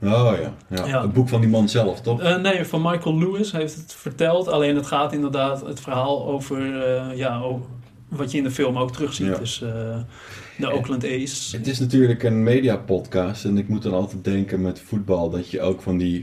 ja. ja. Ja. Het boek van die man zelf, toch? nee, van Michael Lewis heeft het verteld. Alleen het gaat inderdaad het verhaal over ja, wat je in de film ook terugziet. Ja. Dus eh, de Oakland A's. Het is natuurlijk een mediapodcast en ik moet dan altijd denken met voetbal dat je ook van die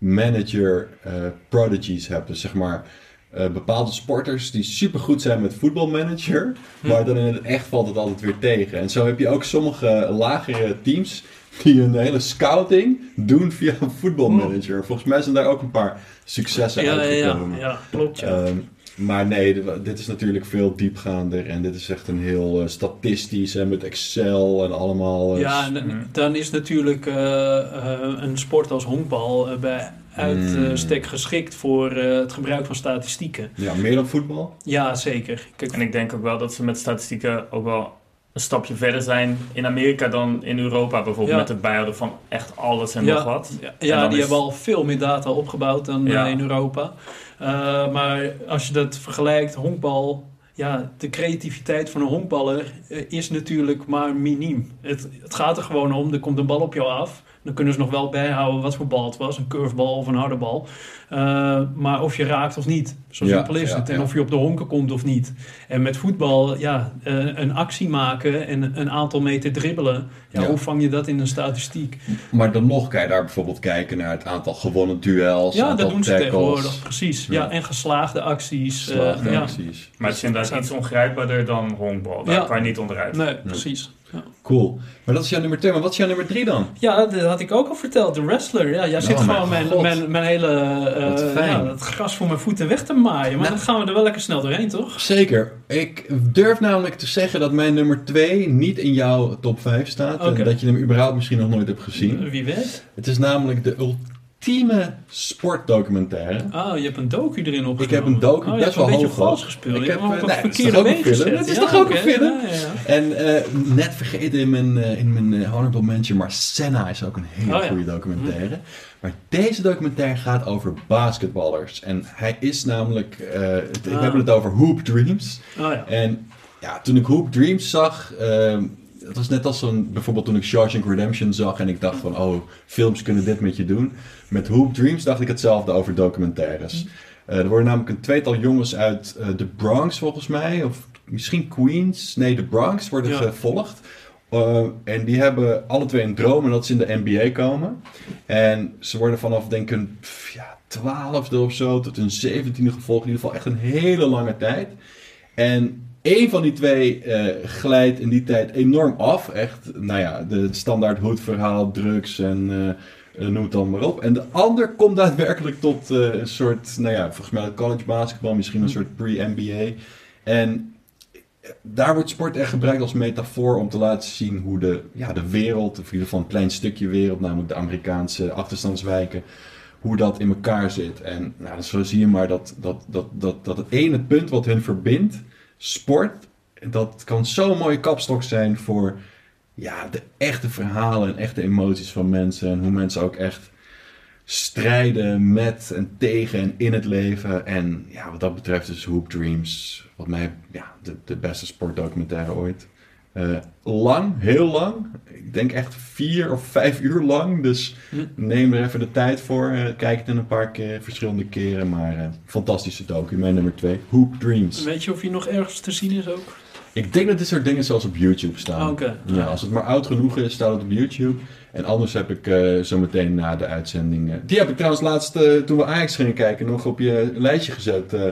voetbalmanager eh prodigies hebt. Dus zeg maar eh, bepaalde sporters die supergoed zijn met voetbalmanager, Hm. maar dan in het echt valt het altijd weer tegen. En zo heb je ook sommige lagere teams die een hele scouting doen via een voetbalmanager. Volgens mij zijn daar ook een paar successen Ja, ja, ja, uitgekomen. ja, klopt. Ja. Ehm, maar nee, dit- is natuurlijk veel diepgaander en dit is echt een heel eh, statistisch en met Excel en allemaal. eh, ja, en Mm. dan is natuurlijk eh, eh, een sport als honkbal bij uitstek geschikt voor eh, het gebruik van statistieken. Ja, meer dan voetbal? Ja, zeker. Kijk, En ik denk ook wel dat ze met statistieken ook wel een stapje verder zijn in Amerika dan in Europa. Bijvoorbeeld Ja. met het bijhouden van echt alles en Ja. nog wat. Ja, die is- hebben al veel meer data opgebouwd dan Ja. in Europa. Eh, maar als je dat vergelijkt, honkbal... Ja, de creativiteit van een honkballer eh, is natuurlijk maar miniem. Het, het gaat er gewoon om, er komt een bal op jou af. Dan kunnen ze nog wel bijhouden wat voor bal het was. Een curvebal of een harde bal. Eh, maar of je raakt of niet. Zo Ja, simpel is ja, het. En ja. of je op de honken komt of niet. En met voetbal, ja, eh, een actie maken en een aantal meter dribbelen. Ja, Ja. Hoe vang je dat in een statistiek? Maar dan nog kan je daar bijvoorbeeld kijken naar het aantal gewonnen duels. Ja, dat doen ze tackles, tegenwoordig. Precies. Ja. Ja. en geslaagde acties. eh, ja. acties. Maar het is inderdaad iets ongrijpbaarder dan honkbal. Daar Ja. kan je niet onderuit. Nee, precies. Ja. Cool. Maar dat is jouw nummer 2. Maar wat is jouw nummer 3 dan? ja, dat had ik ook al verteld. De wrestler. Ja, jij zit Oh, mijn gewoon mijn, mijn, mijn hele eh, ja, het gras voor mijn voeten weg te maaien. Maar Nou. dan gaan we er wel lekker snel doorheen, toch? Zeker. Ik durf namelijk te zeggen dat mijn nummer 2 niet in jouw top 5 staat. En dat je hem überhaupt misschien nog nooit hebt gezien. Wie weet. Het is namelijk de ultieme sportdocumentaire. Ah, je hebt een docu erin opgenomen. Ik heb een docu oh, je best hebt een wel beetje hoog vals op. gespeeld. Ik Je heb, eh, op een verkeerde toch ook een been film? Het is toch ook een film? Ja, ja, ja. En eh, net vergeten in mijn, eh, in mijn honorable mention, maar Senna is ook een hele Oh ja. goede documentaire. Maar deze documentaire gaat over basketballers. En hij is namelijk, we Ah. hebben het over Hoop Dreams. Oh ja. En ja, toen ik Hoop Dreams zag, ehm het was net als zo'n, bijvoorbeeld toen ik Shawshank Redemption zag en ik dacht van, oh, films kunnen dit met je doen. Met Hoop Dreams dacht ik hetzelfde over documentaires. Eh, er worden namelijk een tweetal jongens uit eh, de Bronx volgens mij, of misschien Queens, nee, de Bronx worden Ja. gevolgd. Eh, en die hebben alle twee een droom en dat ze in de NBA komen. En ze worden vanaf, denk ik, een pff, ja, twaalfde of zo tot een zeventiende gevolgd. In ieder geval echt een hele lange tijd. En één van die twee eh, glijdt in die tijd enorm af. Echt, nou ja, de standaard hoedverhaal, drugs en eh, eh, noem het dan maar op. En de ander komt daadwerkelijk tot een soort, nou ja, volgens mij college basketbal, misschien een soort pre-NBA. En daar wordt sport echt gebruikt als metafoor om te laten zien hoe de, ja, de wereld, of in ieder geval een klein stukje wereld, namelijk de Amerikaanse achterstandswijken, hoe dat in elkaar zit. En nou, zo zie je maar dat, dat, dat, dat, dat het ene punt wat hun verbindt, sport, dat kan zo'n mooie kapstok zijn voor ja, de echte verhalen en echte emoties van mensen. En hoe mensen ook echt strijden met en tegen en in het leven. En ja, wat dat betreft is Hoop Dreams, wat mij ja, de, de beste sportdocumentaire ooit. Eh, lang, heel lang. Ik denk echt vier of vijf uur lang. Dus Hm. neem er even de tijd voor. Eh, kijk het in een paar keer, verschillende keren. Maar eh, fantastische docu, mijn nummer twee. Hoop Dreams. Weet je of hij nog ergens te zien is ook? Ik denk dat dit soort dingen zelfs op YouTube staan. Oké. Ja, als het maar oud genoeg is, staat het op YouTube. En anders heb ik zo meteen na de uitzending... die heb ik trouwens laatst, toen we Ajax gingen kijken, nog op je lijstje gezet. eh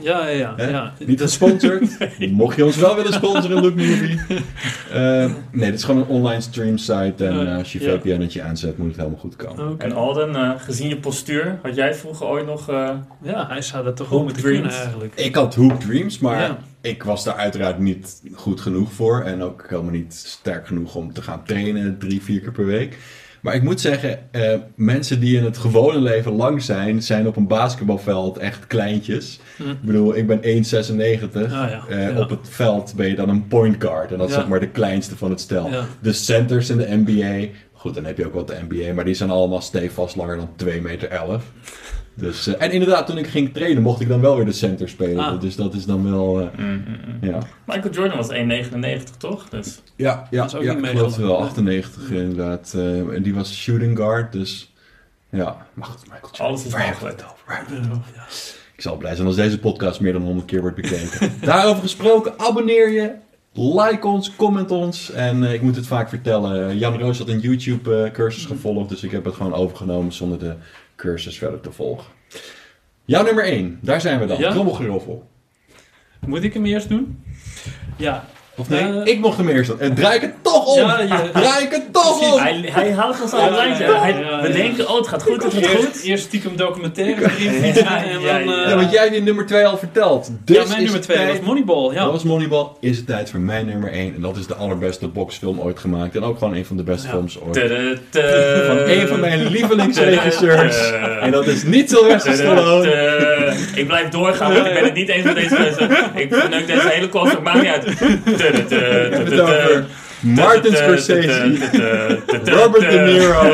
Ja, ja, ja. Niet gesponsord. Mocht je ons wel willen sponsoren, Lookmovie. Eh, nee, dit is gewoon een online stream site. En Uh, eh, als je ja. VPN'tje aanzet, moet het helemaal goed komen. En Alden, eh, gezien je postuur, had jij vroeger ooit nog... eh, Ja, hij zou dat toch Hoop wel moeten Dreams. kunnen eigenlijk. Ik had Hoop Dreams, maar ik was daar uiteraard niet goed genoeg voor. En ook helemaal niet sterk genoeg om te gaan trainen drie, vier keer per week. Maar ik moet zeggen, eh, mensen die in het gewone leven lang zijn, zijn op een basketbalveld echt kleintjes. Hm. Ik bedoel, ik ben 1,96. Ah, ja. Eh, Ja. Op het veld ben je dan een point guard. En dat is Ja. zeg maar de kleinste van het stel. De centers in de NBA. Goed, dan heb je ook wat de NBA. Maar die zijn allemaal stevast langer dan 2 meter 11. Dus, eh, en inderdaad, toen ik ging trainen, mocht ik dan wel weer de center spelen. Ah. Dus dat is dan wel... eh, mm, mm, mm. ja, Michael Jordan was 1,99 toch? Dus ja, ja, Dat is ook ja niet ik geloof het wel. meegelopen. 98 inderdaad. Eh, en die was shooting guard, dus... Ja, maar goed, Michael Jordan. Alles is waar hebben we mogelijk. het over? Waar hebben we het over? Ja. Ik zal blij zijn als deze podcast meer dan 100 keer wordt bekeken. Daarover gesproken, abonneer je. Like ons, comment ons. En eh, ik moet het vaak vertellen. Jan Roos had een YouTube-cursus gevolgd. Dus ik heb het gewoon overgenomen zonder de cursus verder te volgen. Jouw nummer 1, daar zijn we dan. Ja. Moet ik hem eerst doen? Ja, Of nee, ik mocht hem eerst doen. En draai ik het toch om! Ja, je- Draai ik het toch Precies. om! Hij, hij houdt ons Ja, lijntje. we denken, oh het gaat goed, het gaat Eerst, goed. eerst stiekem documentaire erin en ja, dan... ja. eh, Ja, want jij die nummer 2 al verteld. Dus ja, mijn is nummer het 2 tijd- was Moneyball. Ja. Dat was Moneyball. Is het tijd voor mijn nummer 1. En dat is de allerbeste boxfilm ooit gemaakt. En ook gewoon een van de beste Ja. films ooit. Van een van mijn lievelingsregisseurs. En dat is niet Sylvester Stallone. Ik blijf doorgaan, want ik ben het niet eens met deze mensen. Ik verneuk deze hele kost, het maakt niet uit. Tudutu. We hebben het over Martin Scorsese. Robert De Niro.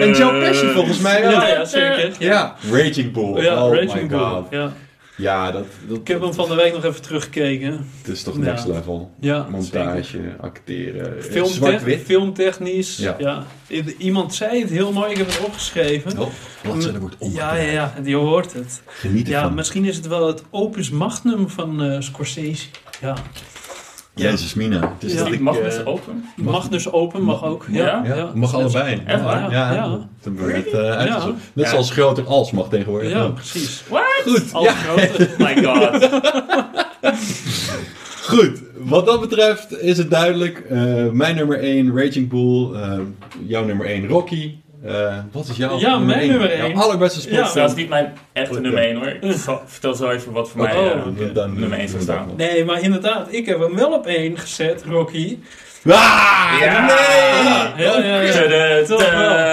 En Joe Pesci volgens mij ook. Ja, ja, zeker. Ja, Raging Bull. Ja, oh Raging my Bull. god. Ja. Ja, dat, dat, Ik heb hem van de week nog even teruggekeken. het is toch Ja. next level. Ja, Montage, zeker. acteren. Filmte- Zwart-wit. filmtechnisch. Ja. Ja. Iemand zei het heel mooi, ik heb het opgeschreven. Oh, bladzijde wordt ja, omgedraaid. ja, ja, je hoort het. Geniet Ja, ervan. misschien is het wel het opus magnum van eh, Scorsese. Ja. Jezus mina. Het is Ja. dat Ik mag eh, dus open. Magnus open mag ook. Ja, Ja? Ja, mag allebei. Echt waar? Ja, Ja. hebben we net uh, uitgezocht. Net Ja. zoals groter als mag tegenwoordig. Ja, precies. Goed, Al ja, grote. My god. goed. Wat dat betreft is het duidelijk. Eh, mijn nummer 1, Raging Bull. jouw nummer 1, Rocky. Eh, wat is jouw Ja, mijn één? nummer Jouw één. allerbeste Ja. Dat is niet mijn echte nummer ja. 1 hoor. Zal- vertel zo even wat voor mij Oh, eh, dan- dan- nummer 1 zou staan. Nee, maar inderdaad, ik heb hem wel op één gezet, Rocky. Ah, Ja. nee! Ja, ja, ja. Wel.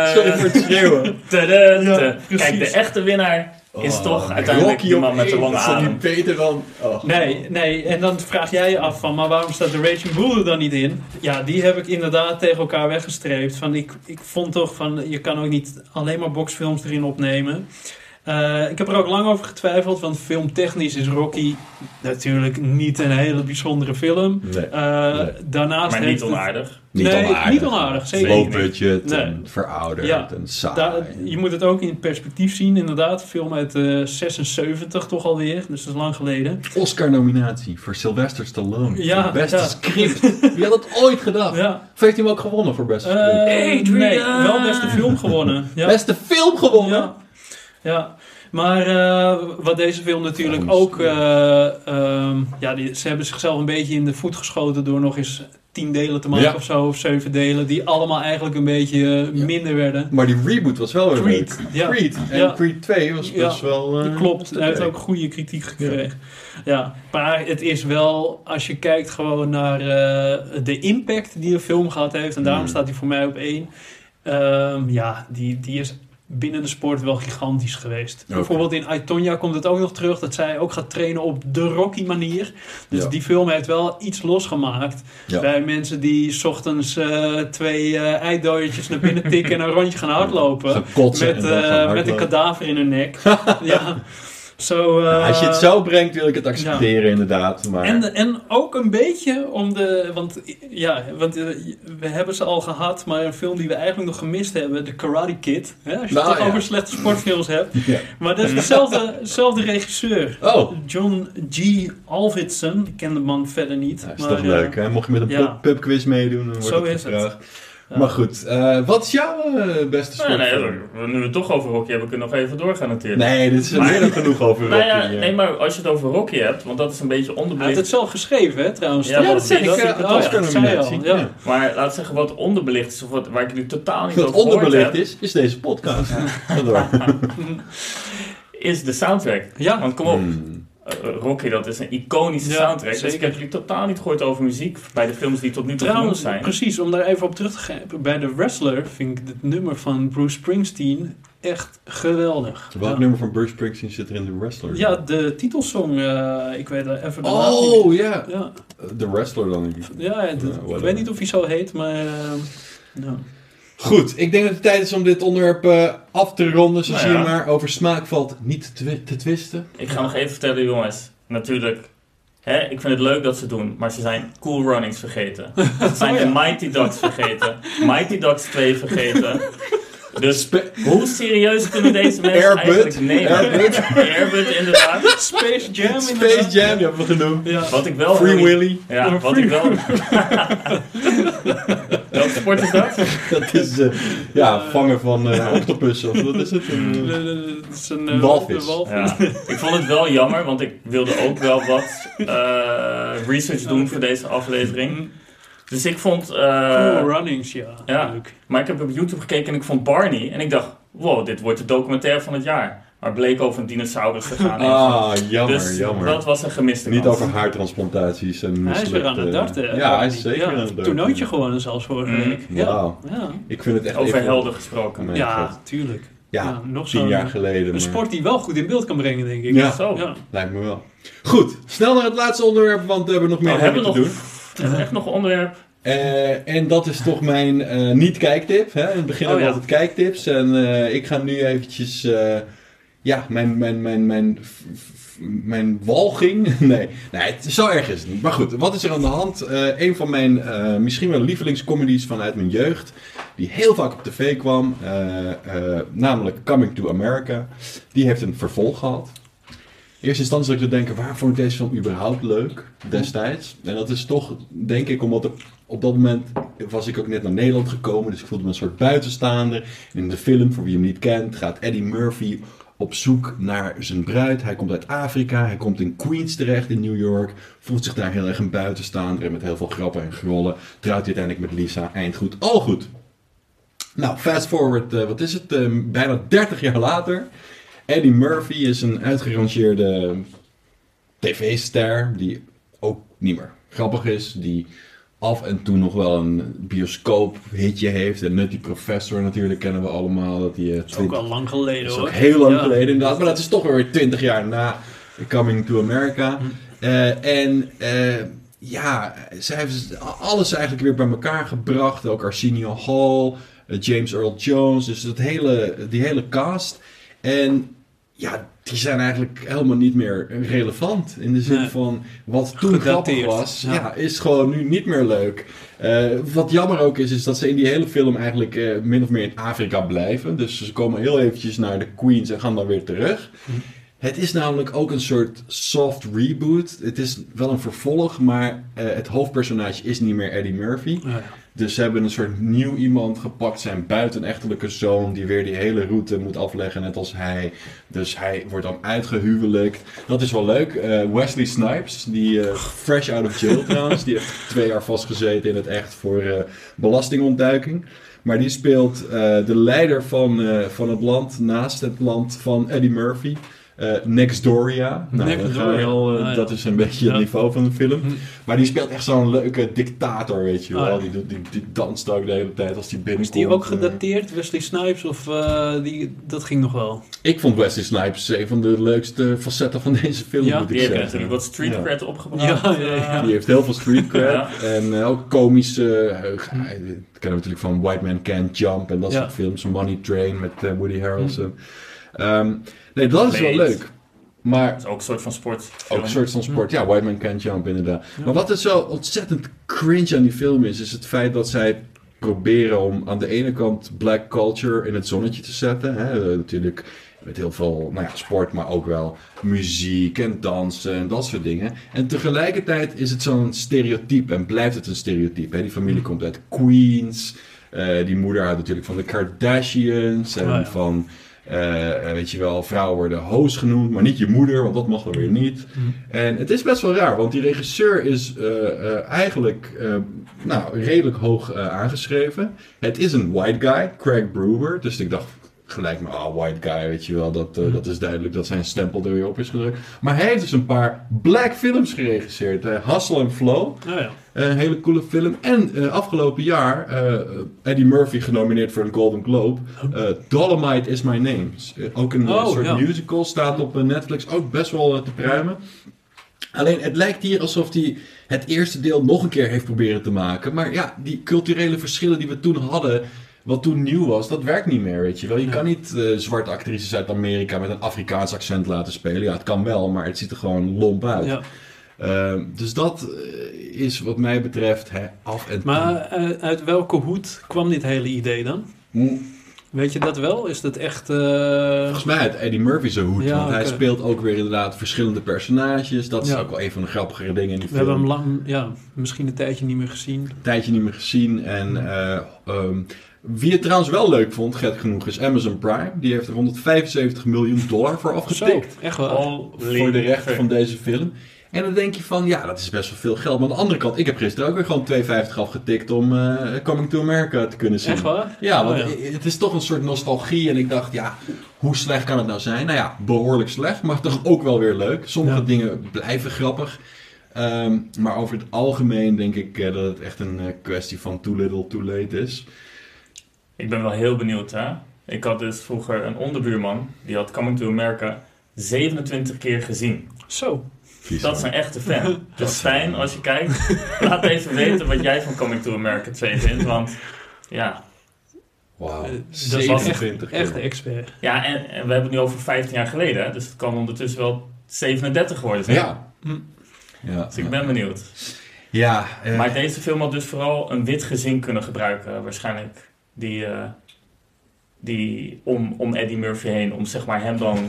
Sorry voor het schreeuwen. Kijk, de echte winnaar is Oh, toch uiteindelijk die man met de lange dat is toch adem. niet beter dan... Oh. Nee, nee, en dan vraag jij je af van, maar waarom staat de Raging Bull er dan niet in? Ja, die heb ik inderdaad tegen elkaar weggestreept. Van, ik, ik vond toch van, je kan ook niet alleen maar boxfilms erin opnemen. Eh, ik heb er ook lang over getwijfeld, want filmtechnisch is Rocky natuurlijk niet een hele bijzondere film. Nee, Eh, Nee. Daarnaast Maar heeft niet het- onaardig. niet nee, onaardig. niet onaardig, zeker Low budget Nee. en verouderd Ja. en saai. Daar, je moet het ook in perspectief zien, inderdaad. Film uit eh 76 toch alweer, dus dat is lang geleden. Oscar-nominatie voor Sylvester Stallone. Ja, Voor beste ja. script. Wie had dat ooit gedacht? Ja, Of heeft hij hem ook gewonnen voor beste eh, script? nee, wel beste film gewonnen. Ja. Beste film gewonnen? Ja, maar eh, wat deze film natuurlijk ook... eh, ehm, ja, die, ze hebben zichzelf een beetje in de voet geschoten door nog eens tien delen te maken Ja. of zo, of zeven delen, die allemaal eigenlijk een beetje eh, Ja. minder werden. Maar die reboot was wel weer Creed, ja. Creed. En. Creed 2 was best wel... eh, Klopt, hij heeft ook goede kritiek gekregen. Ja. maar het is wel, als je kijkt gewoon naar de impact die een film gehad heeft, en daarom Mm. staat hij voor mij op één. Ehm, ja, die, die is binnen de sport wel gigantisch geweest. Bijvoorbeeld in Aitonia komt het ook nog terug dat zij ook gaat trainen op de Rocky manier. Dus Ja. die film heeft wel iets losgemaakt Ja. bij mensen die 's ochtends eh, twee eidooiertjes naar binnen tikken en een rondje gaan hardlopen. Gaan Met, gaan met een kadaver in hun nek. ja. Eh, Ja, als je het zo brengt, wil ik het accepteren, inderdaad. Maar En, en ook een beetje om de. Want ja, want eh, we hebben ze al gehad, maar een film die we eigenlijk nog gemist hebben: The Karate Kid. Hè, als je Nou, het toch ja. over slechte sportfilms hebt. Ja. Maar dat is dezelfde, dezelfde regisseur. Oh, John G. Alvidson. Ik ken de man verder niet. dat is maar, toch eh, leuk, hè? Mocht je met een pubquiz meedoen, dan wordt Zo het is het. Maar goed, eh, wat is jouw eh, beste Nee, sportfilm? nee, we- nu we het toch over Rocky hebben, kunnen we nog even doorgaan natuurlijk. Nee, dit is meer dan genoeg over Nou Rocky. ja, ja. nee, maar als je het over Rocky hebt, want dat is een beetje Hij had onderbelicht. het zelf geschreven, hè, trouwens. Ja, Ja, dat zeg ik. Dat- eh, oh het ja, dat. Maar laat ik zeggen, wat onderbelicht is, of wat, waar ik nu totaal niet Wat over onderbelicht heb, is, is deze podcast. Is de soundtrack. Ja. Want kom op, Hmm. Eh, Rocky, dat is een iconische Ja, soundtrack. Dus ik heb jullie totaal niet gehoord over muziek bij de films die tot nu toe genoemd Trouwens, zijn. precies, om daar even op terug te gaan. Bij The Wrestler vind ik het nummer van Bruce Springsteen echt geweldig. Welk ja. nummer van Bruce Springsteen zit er in The Wrestler? Ja, de titelsong, eh, ik weet er even de. Oh, ja. Ja, The Wrestler dan. ja het- Ja, ik weet niet of hij zo heet, maar... eh. Goed, ik denk dat het tijd is om dit onderwerp eh, af te ronden. Zo Nou zie je maar, over smaak valt niet te, twi- te twisten. Ik ga nog even vertellen, jongens. Natuurlijk, hè, ik vind het leuk dat ze doen, maar ze zijn Cool Runnings vergeten. Ze zijn Oh ja. de Mighty Ducks vergeten. Mighty Ducks 2 vergeten. Dus hoe serieus kunnen deze mensen Airbud. eigenlijk nemen? Airbud. Airbud, inderdaad. Space Jam Space inderdaad. Jam, die hebben we genoemd. Ja. Wat ik wel... Free Willy. Ja, wat Free ik wel... dat, sport is dat? Dat is eh, ja, vangen van eh octopussen. Of wat is het? Een, eh, Het is een Een walvis. een walvis. Ja. Ik vond het wel jammer, want ik wilde ook wel wat eh, research doen voor deze aflevering. Dus ik vond... eh, Cool runnings, ja. ja. Leuk. maar ik heb op YouTube gekeken en ik vond Barney. En ik dacht, wow, dit wordt de documentaire van het jaar. Maar het bleek over een dinosaurus te gaan. ah, jammer, dus jammer. dat was een gemiste Niet kans. over haartransplantaties en Hij is weer aan het mislukte- darten. Ja, hij is zeker ja, aan het darten. toernooitje gewonnen zelfs vorige Mhm. week. Ja. Wauw. Ja. Ik vind het echt Over even- helden gesproken. Ja, God. tuurlijk. Ja, Ja, nog tien zo'n- jaar geleden. Een maar- sport die wel goed in beeld kan brengen, denk ik. Ja. Zo. Ja. Lijkt me wel. Goed, snel naar het laatste onderwerp, want we hebben nog meer Nou, hebben we dingen nog, te doen. is er echt nog een onderwerp? Eh, en dat is toch mijn eh, niet-kijktip. hè? In het begin Oh, hebben we ja. altijd kijktips. En eh, ik ga nu eventjes... ja, mijn, mijn, mijn, mijn, mijn walging... nee, nee, zo erg is het niet. Maar goed, wat is er aan de hand? Eh, een van mijn eh, misschien wel lievelingscomedies vanuit mijn jeugd... die heel vaak op tv kwam, eh, namelijk Coming to America... die heeft een vervolg gehad. In eerste instantie zou ik zo denken, waar vond ik deze film überhaupt leuk destijds? En dat is toch, denk ik, omdat op dat moment was ik ook net naar Nederland gekomen, dus ik voelde me een soort buitenstaander. En in de film, voor wie hem niet kent, gaat Eddie Murphy op zoek naar zijn bruid. Hij komt uit Afrika, hij komt in Queens terecht in New York, voelt zich daar heel erg een buitenstaander en met heel veel grappen en grollen. Trouwt hij uiteindelijk met Lisa, eind goed, al goed. Nou, fast forward, eh, wat is het, eh, bijna 30 jaar later. Eddie Murphy is een uitgerangeerde tv-ster die ook niet meer grappig is. Die af en toe nog wel een bioscoop-hitje heeft. En Nutty Professor natuurlijk kennen we allemaal. Dat die, Dat is ook al lang geleden hoor. ook heel lang Ja. geleden inderdaad. Maar dat is toch weer 20 jaar na Coming to America. Hm. Eh, en eh, ja, zij heeft alles eigenlijk weer bij elkaar gebracht. Ook Arsenio Hall, James Earl Jones. Dus dat hele, die hele cast. En ja, die zijn eigenlijk helemaal niet meer relevant. In de zin Nee. van wat toen grappig Gedateerd, was, ja. ja. is gewoon nu niet meer leuk. Eh, wat jammer ook is, is dat ze in die hele film eigenlijk eh, min of meer in Afrika blijven. Dus ze komen heel eventjes naar de Queens en gaan dan weer terug. Het is namelijk ook een soort soft reboot. Het is wel een vervolg, maar eh, het hoofdpersonage is niet meer Eddie Murphy. Ja. Dus ze hebben een soort nieuw iemand gepakt, zijn buitenechtelijke zoon, die weer die hele route moet afleggen, net als hij. Dus hij wordt dan uitgehuwelijkt. Dat is wel leuk. Eh, Wesley Snipes, die eh, fresh out of jail trouwens, die heeft twee jaar vastgezeten in het echt voor eh, belastingontduiking. Maar die speelt de leider van, van het land, naast het land van Eddie Murphy. Eh Nextdoria. Nou, Nextdoria. al, eh, Ah, ja. Dat is een beetje het niveau van de film. Hm. Maar die speelt echt zo'n leuke dictator, weet je wel. Ah, ja. die, doet- die, die danst ook de hele tijd als die Is binnenkomt. die ook Eh, gedateerd, Wesley Snipes? Of eh, die, dat ging nog wel? Ik vond Wesley Snipes een van de leukste facetten van deze film, Ja? moet ik Die heeft zeggen. natuurlijk wat street Ja. cred opgebracht. Ja, ja, ja. Die heeft heel veel street cred. Ja. En eh, ook komische... eh, dat kennen we natuurlijk van White Man Can't Jump en dat Ja. soort films. Money Train met eh, Woody Harrelson. Ehm, nee, dat is wel leuk. Maar Dat is ook een soort van sport. Ook een soort van sport. Ja, White Man Can't Jump inderdaad. Maar wat er zo ontzettend cringe aan die film is, is het feit dat zij proberen om aan de ene kant black culture in het zonnetje te zetten. Hè? Eh, natuurlijk met heel veel nou ja, sport, maar ook wel muziek en dansen en dat soort dingen. En tegelijkertijd is het zo'n stereotype en blijft het een stereotype. Hè? Die familie komt uit Queens. Eh, die moeder houdt natuurlijk van de Kardashians en Oh ja. van... eh, weet je wel, vrouwen worden host genoemd, maar niet je moeder, want dat mag dan weer niet. En het is best wel raar, want die regisseur is eh, eh, eigenlijk nou, redelijk hoog aangeschreven. Het is een white guy, Craig Brewer. Dus ik dacht gelijk maar, ah, white guy, weet je wel. Dat, eh, dat is duidelijk dat zijn stempel er weer op is gedrukt. Maar hij heeft dus een paar black films geregisseerd. eh, Hustle and Flow, Nou ja. een hele coole film. En eh, afgelopen jaar Eddie Murphy genomineerd voor een Golden Globe. Eh, Dolomite is My Name. Ook een Oh, soort ja. musical, staat op Netflix. Ook best wel te pruimen. Alleen het lijkt hier alsof hij het eerste deel nog een keer heeft proberen te maken. Maar ja, die culturele verschillen die we toen hadden, wat toen nieuw was, dat werkt niet meer, weet je wel. Je Ja. kan niet eh, zwarte actrices uit Amerika met een Afrikaans accent laten spelen. Ja, het kan wel, maar het ziet er gewoon lomp uit. ja. Ehm, dus dat eh, is wat mij betreft hè, af en toe. Maar eh, uit welke hoed kwam dit hele idee dan? Hm. Weet je dat wel? Is dat echt... Volgens mij uit Eddie Murphy zijn hoed. Ja, want hij speelt ook weer inderdaad verschillende personages. Dat is Ja. ook wel een van de grappigere dingen in die we film. hebben hem lang, ja, misschien een tijdje niet meer gezien. een tijdje niet meer gezien. En eh, ehm, wie het trouwens wel leuk vond, gek genoeg, is Amazon Prime. Die heeft er 175 miljoen dollar voor Zo, afgetikt. echt wel. Voor de rechten van deze film. En dan denk je van, ja, dat is best wel veel geld. Maar aan de andere kant, ik heb gisteren ook weer gewoon 2,50 afgetikt om eh, Coming to America te kunnen zien. Echt waar? Ja, want Oh, het is toch een soort nostalgie. En ik dacht, ja, hoe slecht kan het nou zijn? Nou ja, behoorlijk slecht, maar toch ook wel weer leuk. Sommige Ja. dingen blijven grappig. Ehm, maar over het algemeen denk ik eh, dat het echt een eh, kwestie van too little, too late is. Ik ben wel heel benieuwd, hè. Ik had dus vroeger een onderbuurman, die had Coming to America 27 keer gezien. Zo. Dat is een echte fan. Dus fijn als je kijkt. Laat even weten wat jij van Coming to America 2 vindt, want ja. Wauw, Eh, dat 27 Echt expert. Ja, en, en we hebben het nu over 15 jaar geleden, hè, dus het kan ondertussen wel 37 worden zijn. Ja. Hm. Ja, Dus ik ben benieuwd. ja eh, Maar deze film had dus vooral een wit gezin kunnen gebruiken, waarschijnlijk. Die, eh, die om, om Eddie Murphy heen, om zeg maar hem dan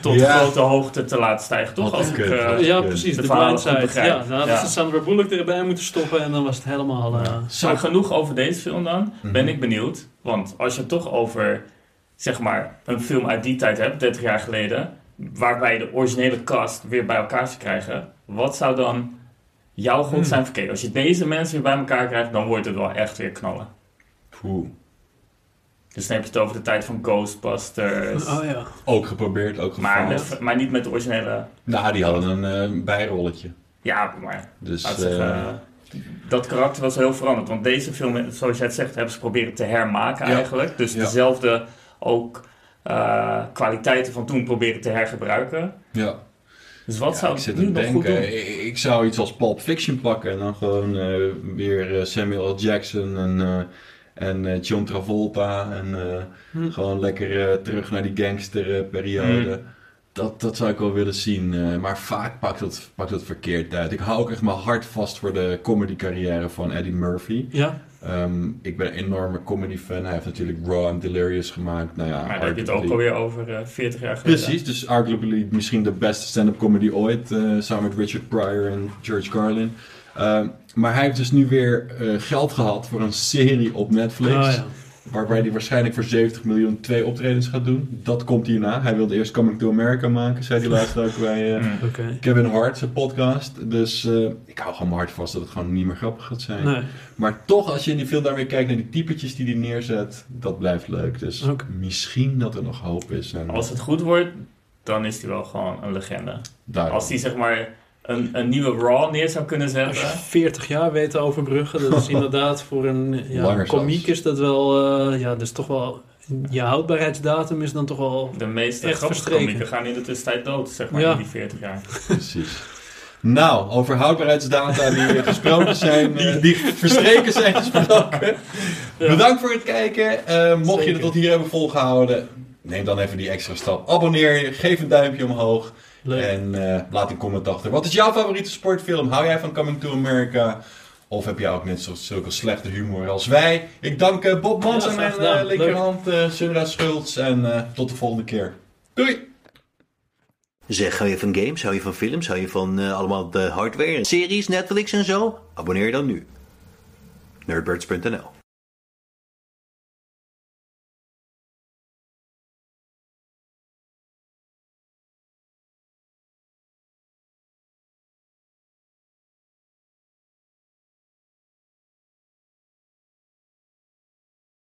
tot Ja. grote hoogte te laten stijgen. Toch? Als ik, eh, ja, precies. de De, verhalen Blind goed Side. begrijp. Ja, dan hadden Ja. ze Sandra Bullock erbij moeten stoppen en dan was het helemaal... eh, Maar genoeg over deze film dan. Mhm. Ben ik benieuwd. Want als je het toch over, zeg maar, een film uit die tijd hebt, 30 jaar geleden, waarbij de originele cast weer bij elkaar zou krijgen, wat zou dan jouw god Hmm. zijn? Oké, als je deze mensen weer bij elkaar krijgt, dan wordt het wel echt weer knallen. Dus dan heb je het over de tijd van Ghostbusters. Oh ja. Ook geprobeerd, ook maar, gefaald. met, maar niet met de originele. Nou, die hadden een eh, bijrolletje. Ja, maar Dus ik eh, dat karakter was heel veranderd. Want deze film, zoals jij het zegt, hebben ze proberen te hermaken Ja. eigenlijk. Dus Ja. dezelfde ook eh, kwaliteiten van toen proberen te hergebruiken. ja. Dus wat Ja, zou ik zit nu te nog goed denken, doen? ik, ik zou iets als Pulp Fiction pakken en dan gewoon eh, weer eh, Samuel L. Jackson en, eh, en eh, John Travolta en eh, Hm. gewoon lekker eh, terug naar die gangsterperiode. Dat, dat zou ik wel willen zien, maar vaak pakt het, pakt het verkeerd uit. Ik hou ook echt mijn hart vast voor de comedy carrière van Eddie Murphy. Ja, Ehm, ik ben een enorme comedy fan. Hij heeft natuurlijk Raw and Delirious gemaakt. Nou ja, maar daar heb je het ook alweer over eh 40 jaar geleden. Precies, dus arguably misschien de beste stand-up comedy ooit, samen met Richard Pryor en George Carlin. Ehm, maar hij heeft dus nu weer eh, geld gehad voor een serie op Netflix, oh, ja. waarbij hij waarschijnlijk voor 70 miljoen twee optredens gaat doen. Dat komt hierna. Hij wilde eerst Coming to America maken, zei hij laatst ook bij eh, Mm. Oké. Kevin Hart, zijn podcast. Dus eh, ik hou gewoon mijn hart vast dat het gewoon niet meer grappig gaat zijn. Nee. Maar toch, als je in die film daar weer kijkt naar die typetjes die hij neerzet, dat blijft leuk. Dus misschien dat er nog hoop is. En Als het goed wordt, dan is hij wel gewoon een legende. daarom. Als hij zeg maar een, een nieuwe Raw neer zou kunnen Als je zetten. 40 jaar weet te overbruggen, dat is inderdaad voor een ja, komiek is dat wel, eh, ja, dat is toch wel, je houdbaarheidsdatum is dan toch wel, De meeste grappige gaan in de tussentijd dood, zeg maar, Ja. in die 40 jaar. Precies. Nou, over houdbaarheidsdata die gesproken zijn, eh, die verstreken zijn gesproken. Ja. Bedankt voor het kijken. Eh, mocht je het tot hier hebben volgehouden, neem dan even die extra stap. Abonneer je, geef een duimpje omhoog leuk. en eh, laat een comment achter. Wat is jouw favoriete sportfilm? Hou jij van Coming to America? Of heb jij ook net zo, zulke slechte humor als wij? Ik dank eh, Bob Mans Ja, en mijn gedaan. eh, linkerhand eh Sundra Schultz. En eh, tot de volgende keer. Doei! Zeg, hou je van games? Hou je van films? Hou je van eh, allemaal de hardware, series, Netflix en zo? Abonneer je dan nu. Nerdbirds.nl